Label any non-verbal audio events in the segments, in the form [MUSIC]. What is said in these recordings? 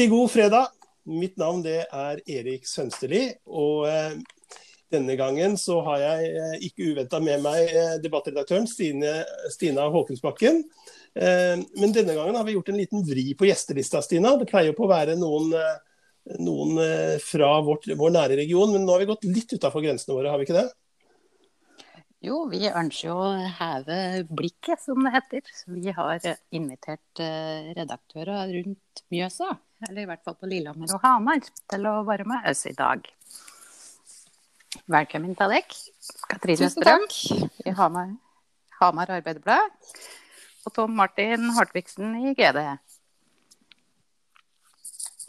Riktig god fredag. Mitt navn det er Erik Sønsteli. Og eh, denne gangen så har jeg eh, ikke uventa med meg eh, debattredaktøren Stine, Stina Håkensbakken. Men denne gangen har vi gjort en liten vri på gjestelista, Stina. Det pleier på å være noen, noen fra vårt, vår nære region, men nå har vi gått litt utafor grensene våre, har vi ikke det? Jo, vi ønsker jo å heve blikket, som det heter. Vi har invitert eh, redaktører rundt Mjøsa, eller i hvert fall på Lillehammer og Hamar, til å være med oss i dag. Velkommen til deg, Katrine Strøm i Hamar, Hamar Arbeiderblad. Og Tom Martin Hartvigsen i GD.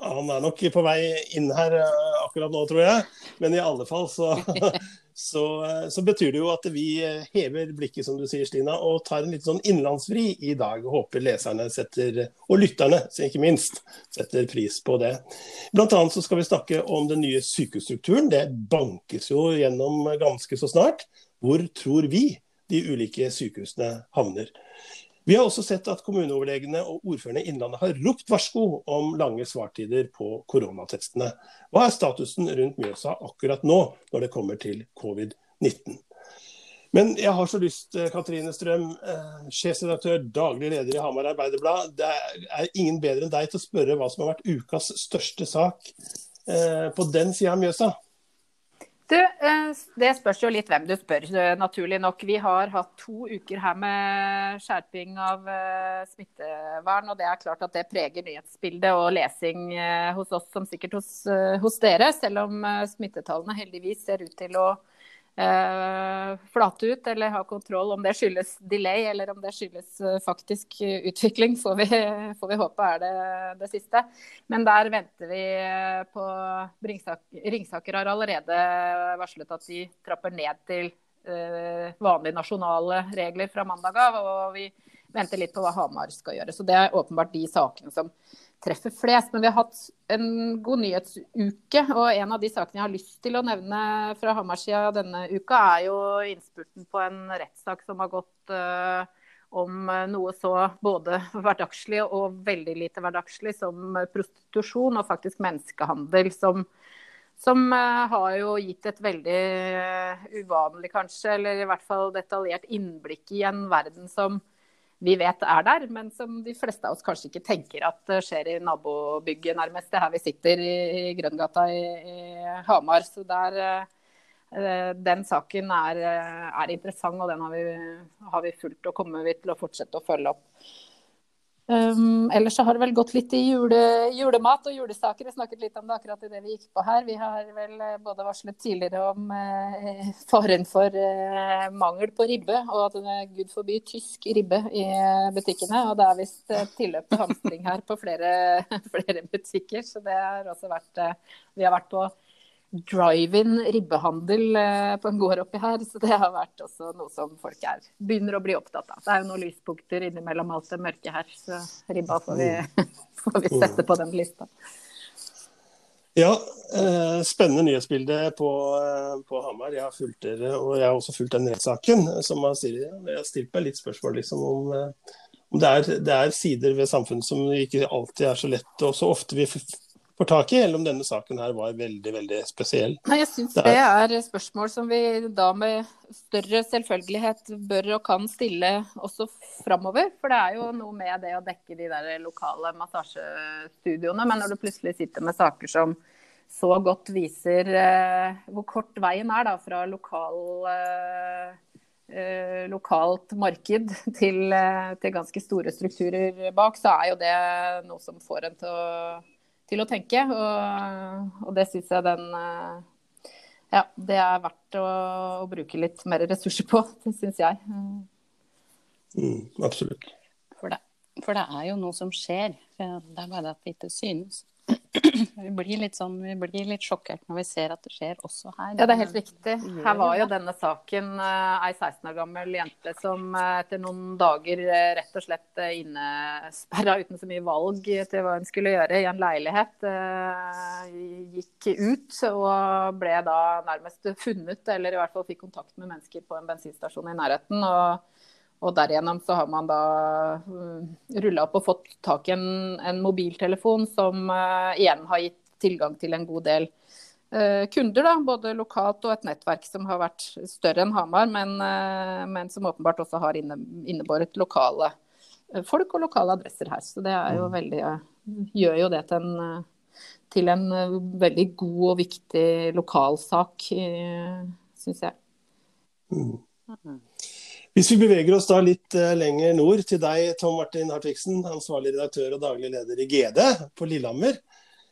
Han er nok på vei inn her eh, akkurat nå, tror jeg. Men i alle fall så, [LAUGHS] så, eh, så, betyr det jo at vi hever blikket, som du sier, Stina, og tar en litt sånn innlandsvri i dag. Håper leserne setter, og lytterne ikke minst, setter pris på det. Blant annet så skal vi snakke om den nye sykehusstrukturen. Det bankes jo gjennom ganske så snart. Hvor tror vi de ulike sykehusene havner? Vi har også sett at kommuneoverlegene og ordførerne i Innlandet har ropt varsko om lange svartider på koronatestene. Hva er statusen rundt Mjøsa akkurat nå når det kommer til covid-19? Men jeg har så lyst, eh, Katrine Strøm, eh, sjefsredaktør, daglig leder i Hamar Arbeiderblad. Det er ingen bedre enn deg til å spørre hva som har vært ukas største sak eh, på den sida av Mjøsa. Du, eh, det spørs jo litt hvem du spør, naturlig nok. Vi har hatt to uker her med skjerping av eh, smittevern. Og det er klart at det preger nyhetsbildet og lesing eh, hos oss som sikkert hos, hos dere. Selv om smittetallene heldigvis ser ut til å uh, flate ut eller ha kontroll. Om det skyldes delay eller om det skyldes uh, faktisk utvikling, får vi, [LAUGHS] får vi, håpe er det det siste. Men der venter vi på Ringsaker har allerede varslet at de trapper ned til uh, vanlige nasjonale regler fra mandag av. Og vi venter litt på hva Hamar skal gjøre. Så det er åpenbart de sakene som treffer flest. Men vi har hatt en god nyhetsuke, og en av de sakene jeg har lyst til å nevne fra Hamar-sida denne uka, er jo innspurten på en rettssak som har gått uh, om noe så både hverdagslig og veldig lite hverdagslig som prostitusjon og faktisk menneskehandel. som som uh, har jo gitt et veldig uh, uvanlig, kanskje, eller i hvert fall detaljert innblikk i en verden som vi vet er der, men som de fleste av oss kanskje ikke tenker at skjer i nabobygget, nærmest. Det er her vi sitter i, i Grøngata i, i, Hamar. Så der, eh, den saken er, er, interessant, og den har vi, har vi fulgt og kommer vi til å fortsette å følge opp. Um, ellers så har det vel gått litt i jule, julemat og julesaker. Jeg snakket litt om det akkurat i det vi gikk på her. Vi har vel eh, både varslet tidligere om eh, faren for eh, mangel på ribbe, og at det er gud forby tysk ribbe i butikkene. Og det er visst eh, tilløp til hamstring her på flere, [LAUGHS] flere, butikker. Så det har også vært eh, Vi har vært på drive-in ribbehandel eh, på en gård oppi her. Så det har vært også noe som folk er, begynner å bli opptatt av. Det er jo noen lyspunkter innimellom alt det mørke her, så ribba får vi, [LAUGHS] får vi sette på den lista. Ja, eh, spennende nyhetsbilde på, eh, på, Hamar. Jeg har fulgt dere, og jeg har også fulgt den rettssaken. som sier. Jeg har stilt meg litt spørsmål liksom, om, om det, er, det, er, sider ved samfunnet som ikke alltid er så lett, og så ofte vi får tak i, eller om denne saken her var veldig veldig spesiell. Nei, Jeg syns det, er spørsmål som vi da med større selvfølgelighet bør og kan stille også framover. For det er jo noe med det å dekke de der lokale massasjestudioene. Men når du plutselig sitter med saker som så godt viser eh, hvor kort veien er da fra lokal eh, eh lokalt marked til, eh, til, ganske store strukturer bak, så er jo det noe som får en til å til å tenke. Og, og det syns jeg den eh, Ja, det er verdt å, å bruke litt mer ressurser på, [LAUGHS] syns jeg. Mm, absolutt. For det, for det, er jo noe som skjer. Det er bare at det ikke synes. Vi blir litt sånn, vi blir litt sjokkert når vi ser at det skjer også her. Ja, det er helt riktig. Her var jo denne saken uh, ei 16 år gammel jente som uh, etter noen dager uh, rett og slett innesperra uten så mye valg til hva hun skulle gjøre i en leilighet, gikk ut og ble da nærmest funnet, eller i hvert fall fikk kontakt med mennesker på en bensinstasjon i nærheten. og Og derigjennom så har man da rulla opp og fått tak i en, en mobiltelefon som uh, igjen har gitt tilgang til en god del uh, kunder, da, både lokalt og et nettverk som har vært større enn Hamar, men, uh, men som åpenbart også har inne, innebåret lokale folk og lokale adresser her. Så det er jo mm. veldig, gjør jo det til en, til en veldig god og viktig lokalsak, syns jeg. Mm. Hvis vi beveger oss da litt uh, lenger nord, til deg, Tom Martin Hartvigsen, ansvarlig redaktør og daglig leder i GD på Lillehammer.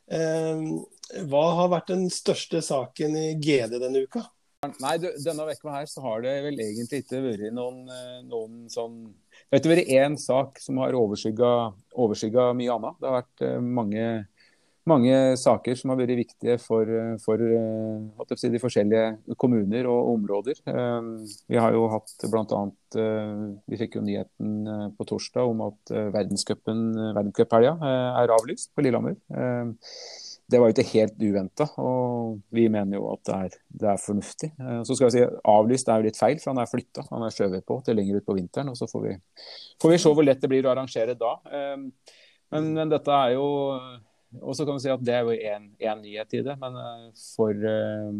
Uh, hva har vært den største saken i GD denne uka? Nei, Denne uka her så har det vel egentlig ikke vært noen, eh, noen sånn Det har ikke vært én sak som har overskygga mye annet. Det har vært mange mange saker som har vært viktige for, for si, de forskjellige kommuner og områder. Eh, vi har jo hatt bl.a. Eh, vi fikk jo nyheten eh, på torsdag om at verdenscuphelga er avlyst på Lillehammer. Det var jo ikke helt uventa, og vi mener jo at det er, det er, fornuftig. Så skal jeg si Avlyst er jo litt feil, for han er flytta. Han er skjøvet på til lenger ut på vinteren. og Så får vi, får vi se hvor lett det blir å arrangere da. Men, men dette er jo og så kan vi si at Det er jo én nyhet i det, men, eh, for, eh,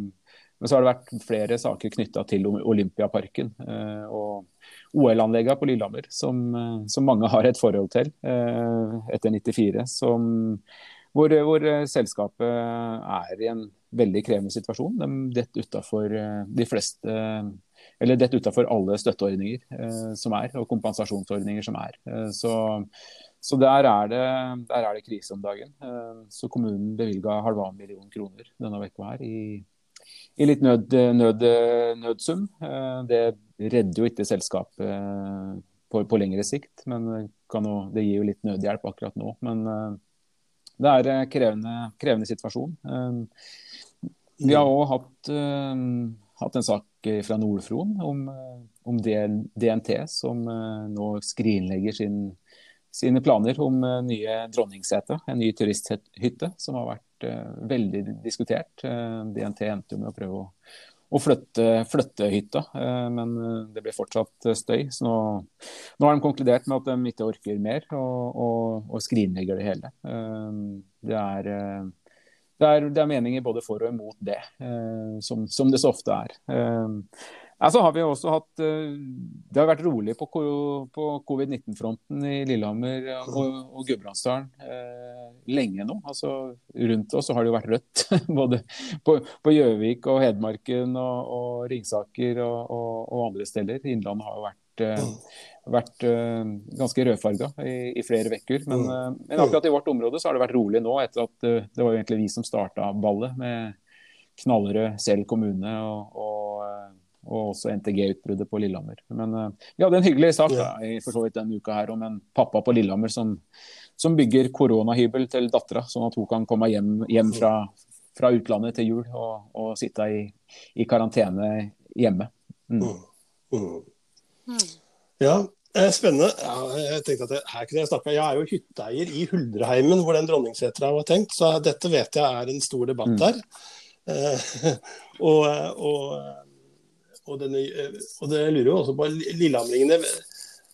men så har det vært flere saker knytta til Olympiaparken eh, og OL-anleggene på Lillehammer, som, som, mange har et forhold til etter 94. Som, hvor, hvor, selskapet er i en veldig krevende situasjon. De detter utafor de fleste eller dette utafor alle støtteordninger som er, og kompensasjonsordninger som er. så så der er, det, der er det krise om dagen. Eh, så kommunen bevilga halvannen million kroner denne uka her i, i litt nød, nød, nødsum. Eh, det redder jo ikke selskapet på, på lengre sikt, men jo, det gir jo litt nødhjelp akkurat nå. Men eh, det er en krevende, krevende situasjon. Vi har òg hatt, hatt, en sak fra Nord-Fron om, om DNT, som nå skrinlegger sin sine planer om uh, nye Dronningsete, en ny turisthytte som har vært uh, veldig diskutert. Uh, DNT endte med å prøve å, å flytte, flytte, hytta, men det ble fortsatt støy. Så nå, nå, har de konkludert med at de ikke orker mer, og, og, og skrinlegger det hele. Det er, det, er, det er, meninger både for og imot det, som, som det så ofte er. Ja, så har vi også hatt, eh, Det har vært rolig på, på covid-19-fronten i Lillehammer og, og Gudbrandsdalen eh, lenge nå. Altså, rundt oss så har det jo vært rødt. [LAUGHS] Både på Gjøvik og Hedmarken og, og Ringsaker og, og, og, andre steder. Innlandet har jo vært, eh, vært eh, ganske rødfarga i, i, flere uker. Men, mm. eh, men, akkurat i vårt område så har det vært rolig nå, etter at eh, det var jo egentlig vi som starta ballet med Knallerød, Sel kommune og, og og også NTG-utbruddet på Lillehammer. Men uh, vi hadde en hyggelig sak da, i for så vidt denne uka her om en pappa på Lillehammer som, som bygger koronahybel til dattera, sånn at hun kan komme hjem, hjem fra, fra, utlandet til jul og, og sitte i, i, karantene hjemme. Mm. Mm. Mm. Ja, Spennende. Ja, jeg tenkte at jeg, her kunne jeg snakke. Jeg er jo hytteeier i Huldreheimen, hvor den Dronningsetra var tenkt, så dette vet jeg er en stor debatt mm. der. [LAUGHS] Eh, og, og og, denne, eh, og det lurer jo også på Lillehamringene.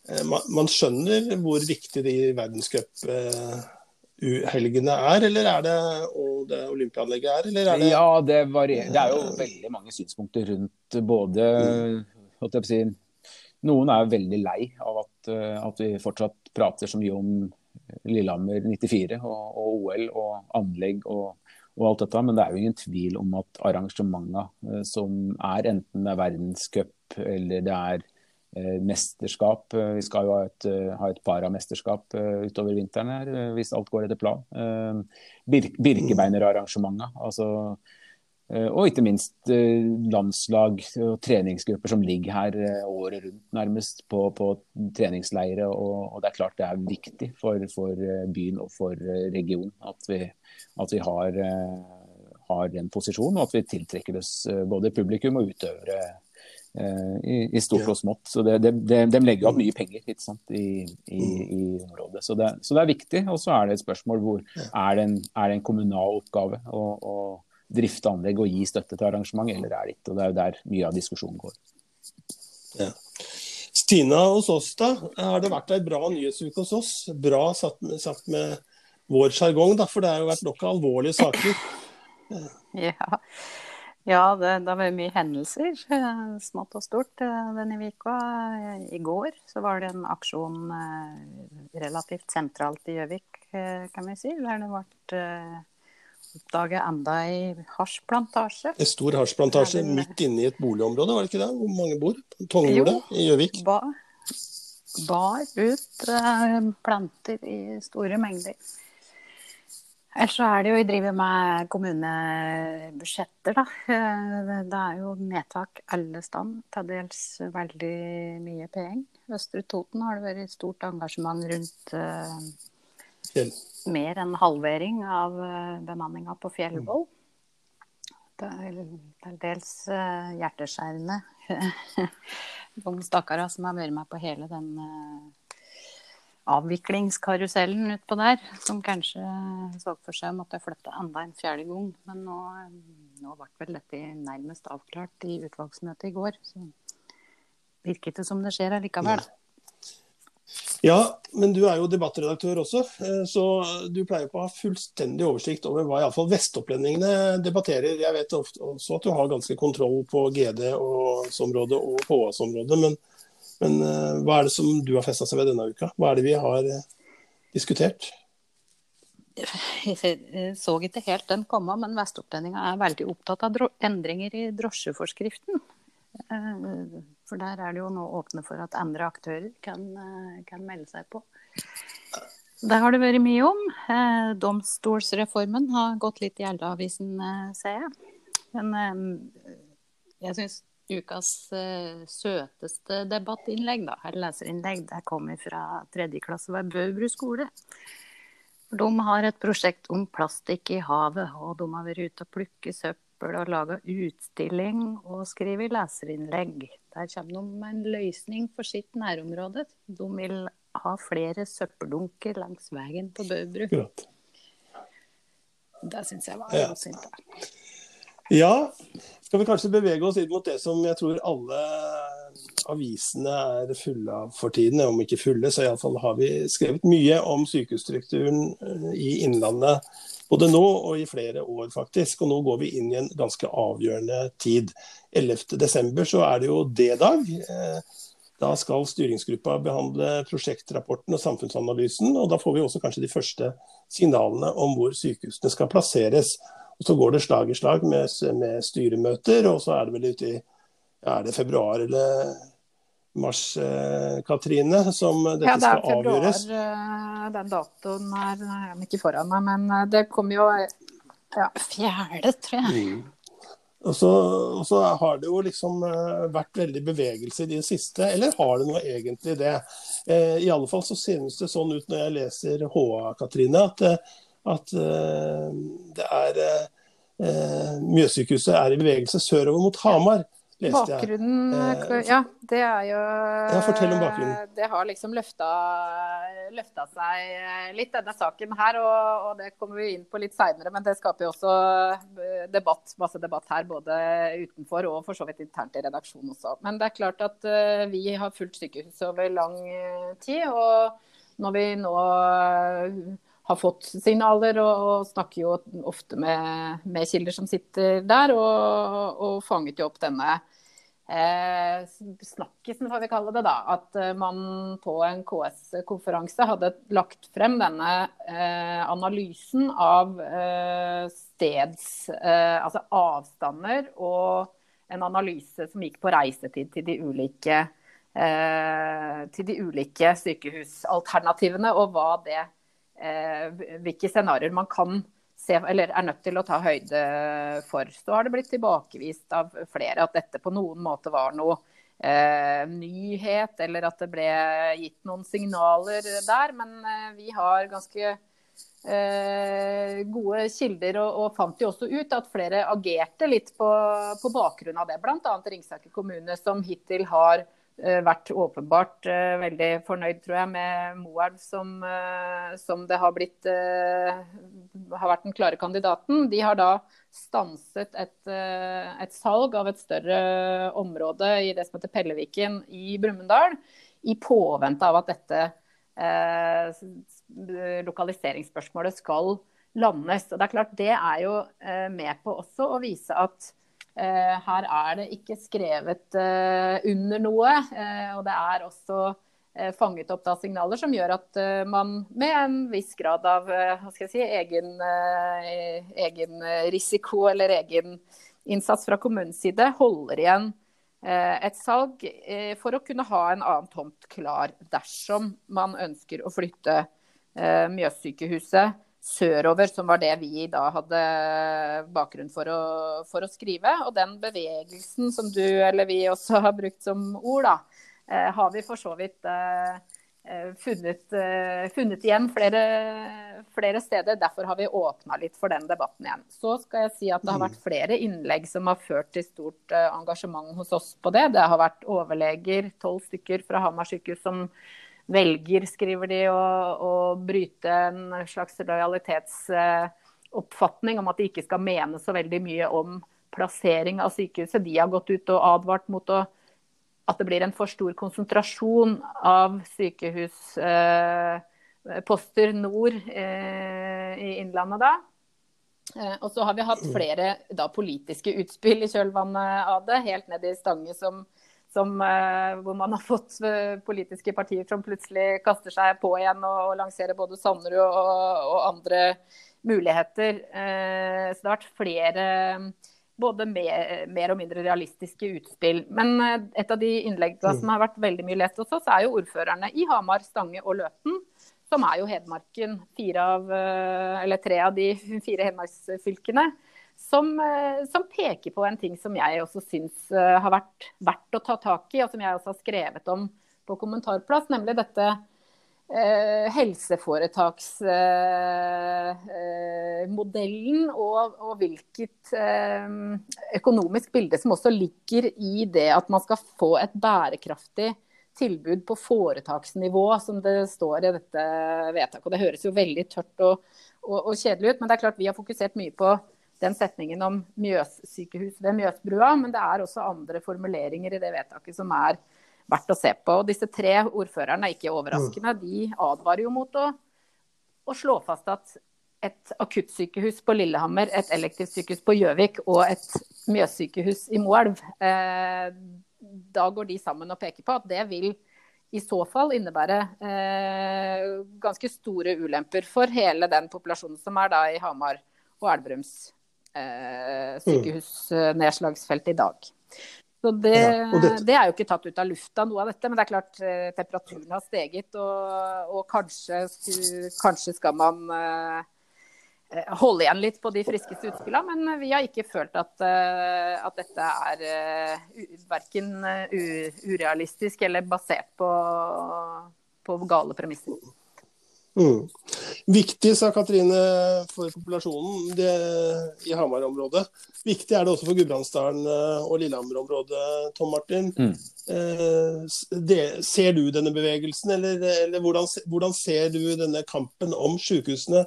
Eh, man skjønner hvor viktig de verdenscuphelgene er, eller er det og det olympianlegget er? Er det... Ja, det, varierer. det er jo veldig mange synspunkter rundt både si, Noen er veldig lei av at, eh, at, vi fortsatt prater så mye om Lillehammer 94 og, og OL og anlegg og og alt dette. Men det er jo ingen tvil om at arrangementene eh, som er, enten det er verdenscup eller det er eh, mesterskap eh, Vi skal jo ha et, ha et paramesterskap utover vinteren her, hvis alt går etter plan. Birkebeinerarrangementene. Altså, og ikke minst landslag og treningsgrupper som ligger her året rundt nærmest på, på treningsleire. Og, og, det er klart det er viktig for, for byen og for regionen at vi, at vi har, eh, har den posisjonen, og at vi tiltrekker oss eh, både publikum og utøvere eh, i, i, stort og smått. Så det, det, det, De legger opp mye penger i, i, i, området. Så det, så det, er viktig. Og så er det et spørsmål hvor er det en, er det en kommunal oppgave å, drifte anlegg og gi støtte til arrangement, eller er det ikke? Og Det er jo der mye av diskusjonen går. Ja. Stina hos oss, da. Har det vært ei bra nyhetsuke hos oss? Bra satt, med, sagt med vår sjargong, for det har jo vært nok av alvorlige saker. Ja, ja det, det har vært mye hendelser, eh, smått og stort, eh, denne uka. I går så var det en aksjon eh, relativt sentralt i Gjøvik, kan vi si. Der det ble oppdaget enda ei hasjplantasje. En stor hasjplantasje midt inne i et boligområde, var det ikke det? Hvor mange bor? Tongjordet i Gjøvik? Ba, bar ut uh, planter i store mengder. Ellers så er det jo vi driver med kommunebudsjetter, da. Eh, det er jo nedtak alle stand, til dels veldig mye penger. Østre Toten har det vært et stort engasjement rundt uh, mer enn halvering av eh, bemanninga på Fjellvoll. Det er dels eh, hjerteskjærende. [LAUGHS] De stakkarene som har vært med på hele den eh, avviklingskarusellen utpå der, som kanskje så for seg måtte flytte enda en fjerde gang. Men nå, nå ble vel dette nærmest avklart i utvalgsmøtet i går. Så virker det som det skjer allikevel. Ja. Ja, men du er jo debattredaktør også, eh, så du pleier på å ha fullstendig oversikt over hva iallfall vestopplendingene debatterer. Jeg vet også at du har ganske kontroll på GD-området og HAs-området, men, men, eh, hva er det som du har festa seg ved denne uka? Hva er det vi har eh, diskutert? Jeg så ikke helt den komme, men Vestopplendinga er veldig opptatt av endringer i drosjeforskriften. For der er det jo nå åpne for at andre aktører kan, eh, kan melde seg på. Det har det vært mye om. Eh, domstolsreformen har gått litt i Elleavisen, eh, ser jeg. Men jeg syns ukas søteste debattinnlegg, da, eller leserinnlegg, det kommer fra tredje klasse ved Bøbru skole. De har et prosjekt om plastikk i havet, og de har vært ute og plukket søppel søppel og laga utstilling og skrevet leserinnlegg. Der kommer de med en løsning for sitt nærområde. De vil ha flere søppeldunker langs veien på Bøbru. Det syns jeg var ja. synd. Ja, skal vi kanskje bevege oss inn mot det som jeg tror alle avisene er fulle av for tiden. Om ikke fulle, så iallfall har vi skrevet mye om sykehusstrukturen i Innlandet både nå og i flere år, faktisk. Og nå går vi inn i en ganske avgjørende tid. 11.12. så er det jo D-dag. Eh, da skal styringsgruppa behandle prosjektrapporten og samfunnsanalysen. og Da får vi også kanskje de første signalene om hvor sykehusene skal plasseres. Og Så går det slag i slag med, med styremøter, og så er det vel ute i er det februar eller mars, eh, Katrine, som dette ja, det skal februar, avgjøres? Eh, den datoen er, er ikke foran meg, men eh, det kommer jo ja, fjerde, tror jeg. Mm. Og så, og så, har det jo liksom vært veldig bevegelse i det siste, eller har det nå egentlig det? Eh, I alle fall så synes det sånn ut når jeg leser HA, Katrine, at, at det er Mjøssykehuset er i bevegelse sørover mot Hamar jeg. Bakgrunnen, eh, ja, det er jo Ja, fortell om bakgrunnen. Det har liksom løfta, løfta seg litt, denne saken her. Og, og det kommer vi inn på litt seinere, men det skaper jo også eh, debatt, masse debatt her. Både utenfor og for så vidt internt i redaksjonen også. Men det er klart at vi har fulgt sykehuset over lang tid. Og når vi nå har fått signaler, og, og snakker jo ofte med, med, kilder som sitter der, og, og fanget jo opp denne eh, snakkisen, får vi kalle det. da, At eh, man på en KS-konferanse hadde lagt frem denne eh, analysen av eh, steds eh, Altså avstander og en analyse som gikk på reisetid til de ulike, eh, til de ulike sykehusalternativene, og hva det hvilke scenarioer man kan se, eller er nødt til å ta høyde for. Så har det blitt tilbakevist av flere at dette på noen måte var noe eh, nyhet, eller at det ble gitt noen signaler der. Men eh, vi har ganske eh, gode kilder, og, og, fant jo også ut at flere agerte litt på, på bakgrunn av det. Bl.a. Ringsaker kommune, som hittil har vært åpenbart uh, veldig fornøyd, tror jeg, med Moelv som, som, det har blitt har vært den klare kandidaten. De har da stanset et, et, salg av et større område i det som heter Pelleviken i Brumunddal, i påvente av at dette lokaliseringsspørsmålet skal landes. Og Det er klart det er jo eh, med på også å vise at eh, her er det ikke skrevet eh, under noe. og det er også fanget opp da signaler som gjør at man med en viss grad av si, egen, egen risiko eller egen innsats fra kommunens side holder igjen et salg for å kunne ha en annen tomt klar dersom man ønsker å flytte Mjøssykehuset sørover, som var det vi da hadde bakgrunn for å, for å, skrive. Og den bevegelsen som du eller vi også har brukt som ord, da, eh, har vi for så vidt eh, eh funnet, eh, funnet, igjen flere, flere, steder. Derfor har vi åpna litt for den debatten igjen. Så skal jeg si at det har vært flere innlegg som har ført til stort eh, engasjement hos oss på det. Det har vært overleger, tolv stykker fra Hamar sykehus som velger, skriver de, å, å bryte en slags lojalitetsoppfatning om at de ikke skal mene så veldig mye om plassering av sykehuset. De har gått ut og advart mot å, at det blir en for stor konsentrasjon av sykehusposter eh, nord eh, i Innlandet da. Eh, og så har vi hatt [CLEARS THROAT] flere da, politiske utspill i kjølvannet av det, helt ned i Stange, som som, eh, hvor man har fått eh, politiske partier som plutselig kaster seg på igjen og, og lanserer både Sannerud og, og, andre muligheter. Eh, så det har vært flere både mer, mer, og mindre realistiske utspill. Men et av de innleggene som har vært veldig mye lest hos oss, er jo ordførerne i Hamar, Stange og Løten. Som er jo Hedmarken. Av, eller tre av de fire hedmarksfylkene som, eh, som, peker på en ting som jeg også syns eh, har vært verdt å ta tak i, og som jeg også har skrevet om på kommentarplass, nemlig dette eh, helseforetaksmodellen eh, og, og, hvilket eh, økonomisk bilde som også ligger i det at man skal få et bærekraftig tilbud på foretaksnivå, som det står i dette vedtaket. Og Det høres jo veldig tørt og, og, og kjedelig ut, men det er klart vi har fokusert mye på den setningen om Mjøssykehus ved Mjøsbrua, men det er også andre formuleringer i det vedtaket som er verdt å se på. Og disse tre ordførerne er ikke overraskende. De advarer jo mot å, å slå fast at et akuttsykehus på Lillehammer, et elektivt sykehus på Gjøvik og et Mjøssykehus i Moelv, eh, da går de sammen og peker på at det vil i så fall innebære eh, ganske store ulemper for hele den populasjonen som er da i Hamar og Elverums eh, sykehusnedslagsfelt i dag. Så det, ja, det, er jo ikke tatt ut av lufta, noe av dette. Men det er klart eh, temperaturen har steget, og, og kanskje, kanskje, skal man eh, eh, holde igjen litt på de friskeste utspillene. Men vi har ikke følt at, eh, at dette er verken urealistisk eller basert på, på gale premisser. Mm. Viktig, sa Katrine, for populasjonen det, i Hamar-området. Viktig er det også for Gudbrandsdalen eh, og Lillehammer-området, Tom Martin. Mm. Eh, det, ser du denne bevegelsen, eller, eller hvordan, hvordan, ser du denne kampen om sykehusene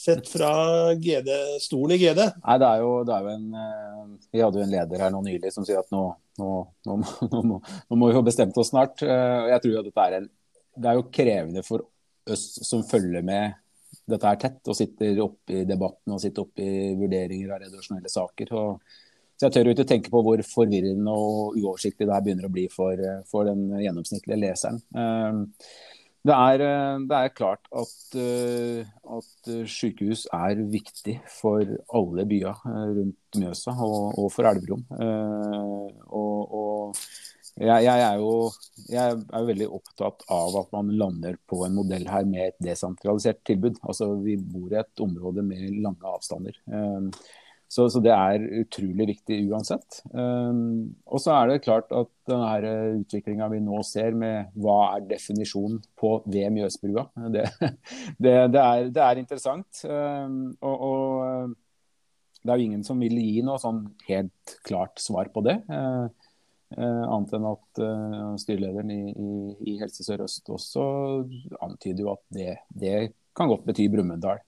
sett fra GD, stolen i GD? Nei, det er jo, det er jo en eh, Vi hadde jo en leder her nå nylig som sier at nå, nå, nå, [LAUGHS] nå må vi få bestemt oss snart. Eh, jeg tror jo at dette er en det er jo krevende for Øst som følger med dette her tett, og sitter oppe i debatten og sitter oppe i vurderinger av redaksjonelle saker. Og, så jeg tør ikke tenke på hvor forvirrende og uoversiktlig det her begynner å bli for, for den gjennomsnittlige leseren. Ehm, det er, det er klart at, eh, at, sykehus er viktig for alle byer eh, rundt Mjøsa og, og for Elverum. Eh, og, og jeg, jeg, er jo, jeg er veldig opptatt av at man lander på en modell her med et desentralisert tilbud. Altså, Vi bor i et område med lange avstander. Um, så, så, det er utrolig viktig uansett. Um, og så er det klart at denne utviklinga vi nå ser med hva er definisjonen på ved Mjøsbrua, det, [LAUGHS] det, det, er, det er, interessant. Um, og, og, det er jo ingen som vil gi noe sånn helt klart svar på det. Annet enn at styrelederen i, i, i Helse Sør-Øst også antyder jo at det, det kan godt bety Brumunddal.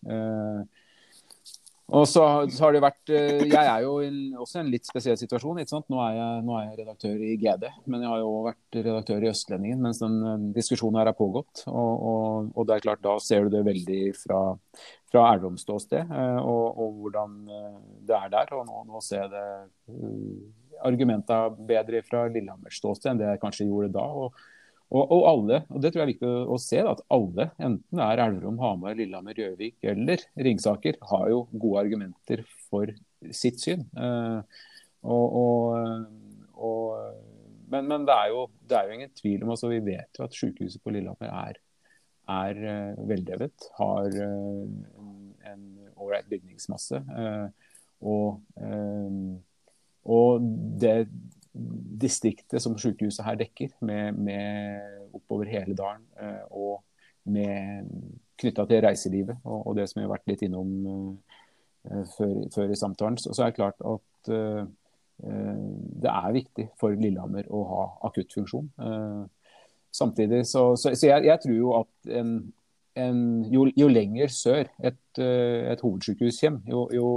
Og så, har det vært eh, Jeg er jo også i en litt spesiell situasjon. ikke sant? Nå er, jeg, nå er, jeg, redaktør i GD, men jeg har jo vært redaktør i Østlendingen mens den eh, diskusjonen her har pågått. Og, og, og, det er klart, da ser du det veldig fra, fra Elverums ståsted, eh, og, og, hvordan det er der. Og nå, nå ser jeg det argumenta bedre fra Lillehammers ståsted enn det jeg kanskje gjorde da. og og, og, alle, og det tror jeg er viktig å, se, at alle, enten det er Elverum, Hamar, Lillehammer, Gjøvik eller Ringsaker, har jo gode argumenter for sitt syn. Eh, og, men, men det, er jo, det, er jo, ingen tvil om altså Vi vet jo at sykehuset på Lillehammer er, er uh, veldrevet. Har uh, en ålreit bygningsmasse. Uh, og, og det distriktet som sykehuset her dekker, med, med oppover hele dalen, eh, og med knytta til reiselivet og, og, det som vi har vært litt innom uh, før, før, i samtalen, så, så, er det klart at uh, det er viktig for Lillehammer å ha akuttfunksjon. Uh, samtidig så, så, så jeg, jeg, tror jo at en, en, jo, jo, lenger sør et, et hovedsykehus kommer, jo, jo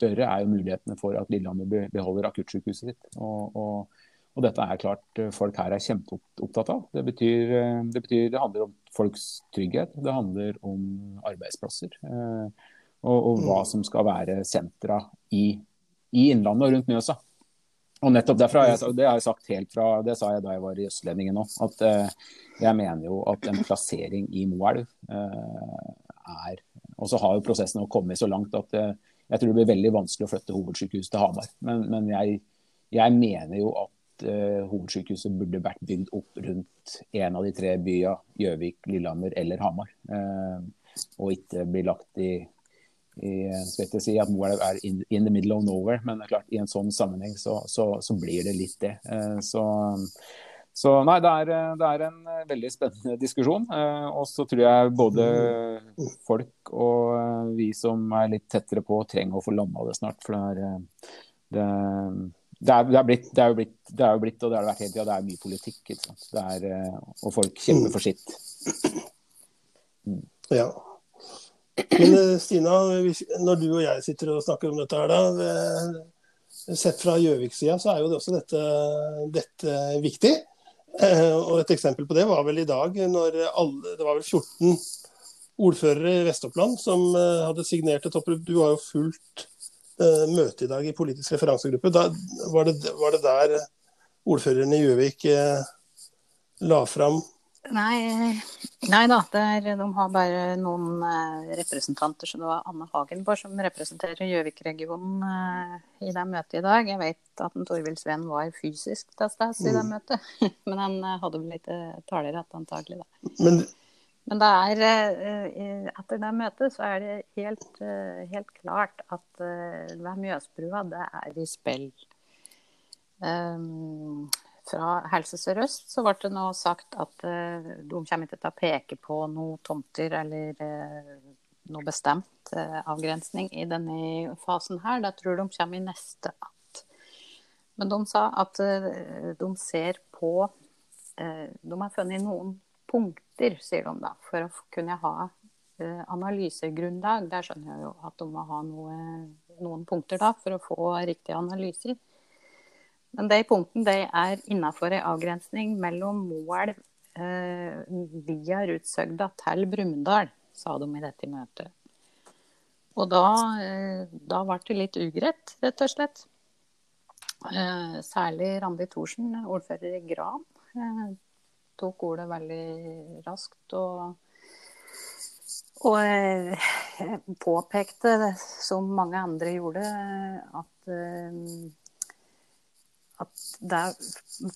større er jo mulighetene for at Lillehammer beholder akuttsykehuset sitt. Og, og, og, dette er klart eh, folk her er kjempeopptatt av. Det betyr, eh, det betyr, det handler om folks trygghet, det handler om arbeidsplasser. Eh, og, og hva mm. som skal være sentra i, i Innlandet og rundt Mjøsa. Og nettopp derfra, jeg, Det har jeg sagt helt fra, det sa jeg da jeg var i Østlendingen òg, at jeg mener jo at en plassering i Moelv eh, er Og så har jo prosessen kommet så langt at jeg tror det blir veldig vanskelig å flytte hovedsykehuset til Hamar. Men, men jeg, jeg, mener jo at uh, hovedsykehuset burde vært bygd opp rundt en av de tre byene, Gjøvik, Lillehammer eller Hamar. Uh, og ikke bli lagt i, i skal ikke si at Moelv er in, in, the middle of nowhere, men det er klart, i en sånn sammenheng så, så, så blir det litt det. Uh, så så nei, det er, det er, en eh, veldig spennende diskusjon. Eh, og så tror jeg både folk og eh, vi som er litt tettere på, trenger å få landa det snart. For det er, det, det er, er, blitt, det er jo blitt, det er jo blitt, og det har det vært hele tida, det er mye politikk. Ikke sant? Det er, og folk kjemper for sitt. Mm. Ja. Men Stina, når du og jeg sitter og snakker om dette her, da. Sett fra Gjøvik-sida så er jo også dette, dette viktig. Eh, og Et eksempel på det var vel i dag, når alle, det var vel 14 ordførere i Vest-Oppland som eh, hadde signert et opprop. Du har jo fulgt uh, møte i dag i politisk referansegruppe. Da, var, det, var, det, der ordføreren i Gjøvik la fram Nei, nei da, er, de har bare noen eh, representanter. Så det var Anne Hagenborg som representerer Gjøvik-regionen eh, i det møtet i dag. Jeg vet at Torvild Sveen var fysisk til stede i det mm. møtet, [LAUGHS] men han eh, hadde vel ikke talerett, antagelig. da. Men, men det er, eh, etter det møtet så er det helt, eh, helt klart at eh, ved Mjøsbrua, det er i spill. Um, fra Helse Sør-Øst så ble det nå sagt at uh, de kommer ikke til å peke på noen tomter eller uh, noe bestemt uh, avgrensning i denne fasen her. Det tror de kommer i neste att. Men de sa at de ser på De har funnet noen punkter, sier de da, for å kunne ha analysegrunnlag. Der skjønner jeg jo at de må ha noe, noen punkter da, for å få riktige analyser. Men de punktene de er innafor ei avgrensning mellom Moelv eh, via Rutsøgda til Brumunddal, sa de i dette møtet. Og da, eh, da ble det litt ugreit, rett og slett. Eh, særlig Randi Thorsen, ordfører i Gran, eh, tok ordet veldig raskt og, og eh, påpekte, som mange andre gjorde, at eh, at det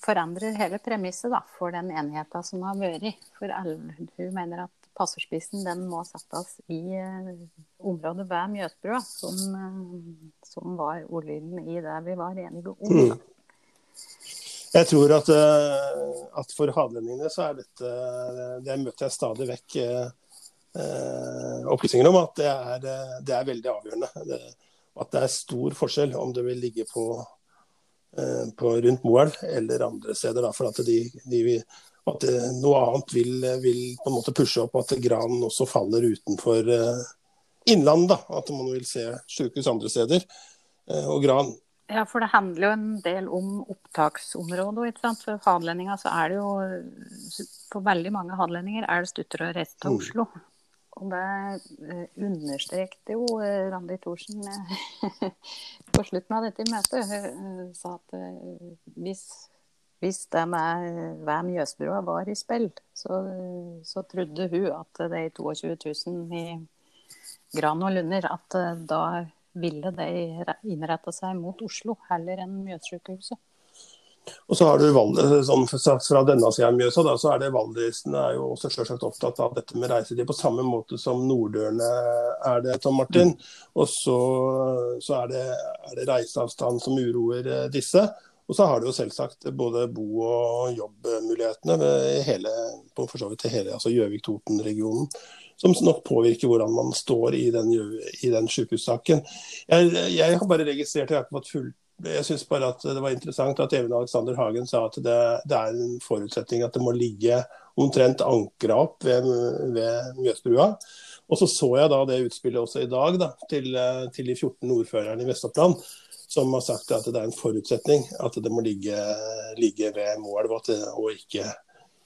forandrer hele premisset for den enigheten som har vært. For hun mener at passerspissen må settes i uh, området ved Mjøsbrua, som, uh, som, var ordlyden i det vi var enige om. Mm. Jeg tror at, uh, at for hadelendingene så er dette Det møter jeg stadig vekk opplysninger om at det er, det er veldig avgjørende. Det, at det er stor forskjell om det vil ligge på eh, på, rundt Moelv eller andre steder. Da, for at, de, de, at noe annet vil, vil, på en måte pushe opp at granen også faller utenfor eh, innlandet. At man vil se sykehus andre steder. Eh, og gran ja, for det handler jo en del om opptaksområdet. ikke sant? For hadelendinger så er det jo For veldig mange hadelendinger er det stuttere å reise til mm. Og det eh, understrekte jo eh, Randi Thorsen eh, [LAUGHS] på slutten av dette møtet. Hun sa at hvis, hvis det med hver Mjøsbrua var i spill, så, så, trodde hun at de 22 000 i Gran og Lunder, at da ville de innrette seg mot Oslo heller enn Mjøssykehuset. Og så har du sånn, Fra denne sida av Mjøsa da, så er det valdresene er jo også selvsagt opptatt av dette med reisetid, på samme måte som nordørene er det, Tom Martin. Og så, så er, det, er, det, reiseavstand som uroer eh, disse. Og så har du jo selvsagt både bo- og jobbmulighetene ved hele, på for så vidt hele altså Gjøvik-Toten-regionen som nok påvirker hvordan man står i den, i den sykehussaken. Jeg, jeg, har bare registrert jeg har fått fullt jeg syns bare at det var interessant at Even Alexander Hagen sa at det, det, er en forutsetning at det må ligge omtrent ankra opp ved, ved Mjøsbrua. Og så så jeg da det utspillet også i dag da, til, til de 14 ordførerne i Vest-Oppland, som har sagt at det er en forutsetning at det må ligge, ligge ved Moelv og ikke,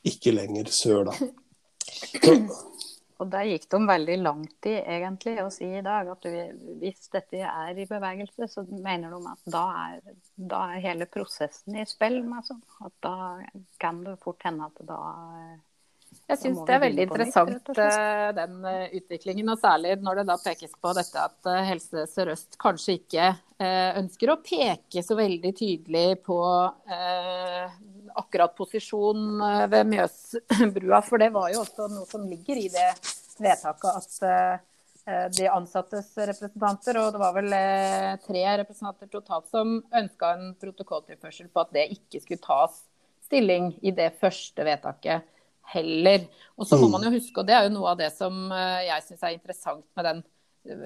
ikke lenger sør. da. Så, [CLEARS THROAT] og der gikk de veldig langt i egentlig å si i dag at hvis dette er i bevegelse, så mener de at da er, da er hele prosessen i spill. Altså. At da kan det fort hende at da jeg syns det er veldig interessant eh, den eh, utviklingen, og særlig når det da pekes på dette at eh, Helse Sør-Øst kanskje ikke ønsker å peke så veldig tydelig på akkurat posisjon ved Mjøsbrua. For det var jo også noe som ligger i det vedtaket at de ansattes representanter, og det var vel tre representanter totalt, som ønska en protokolltilførsel på at det ikke skulle tas stilling i det første vedtaket heller. Og så må mm. man jo huske, og det er jo noe av det som eh, jeg syns er interessant med den eh,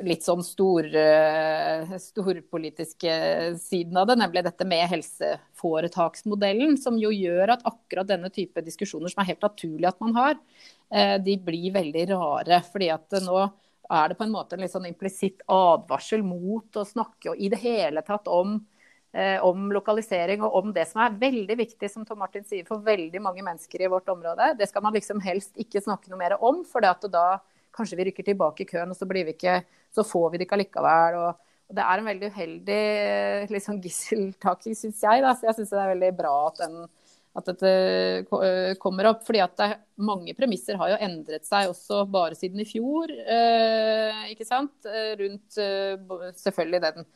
litt sånn stor, eh, storpolitiske siden av det, nemlig dette med helseforetaksmodellen, som jo gjør at akkurat denne type diskusjoner som er helt naturlig at man har, de blir veldig rare. fordi at nå er det på en måte en litt sånn implisitt advarsel mot å snakke i det hele tatt om Eh, om lokalisering og om det som er veldig viktig, som Tom Martin sier, for veldig mange mennesker i vårt område. Det skal man liksom helst ikke snakke noe mer om, for da kanskje vi rykker tilbake i køen, og så, vi ikke, så får vi det ikke allikevel. Og, og, det er en veldig uheldig liksom, [LAUGHS] gisseltaking, syns jeg. Da. Så jeg syns det er veldig bra at den at dette eh, kommer opp. fordi at det, mange premisser har jo endret seg også bare siden i fjor. Eh, ikke sant? Eh, rundt eh, selvfølgelig den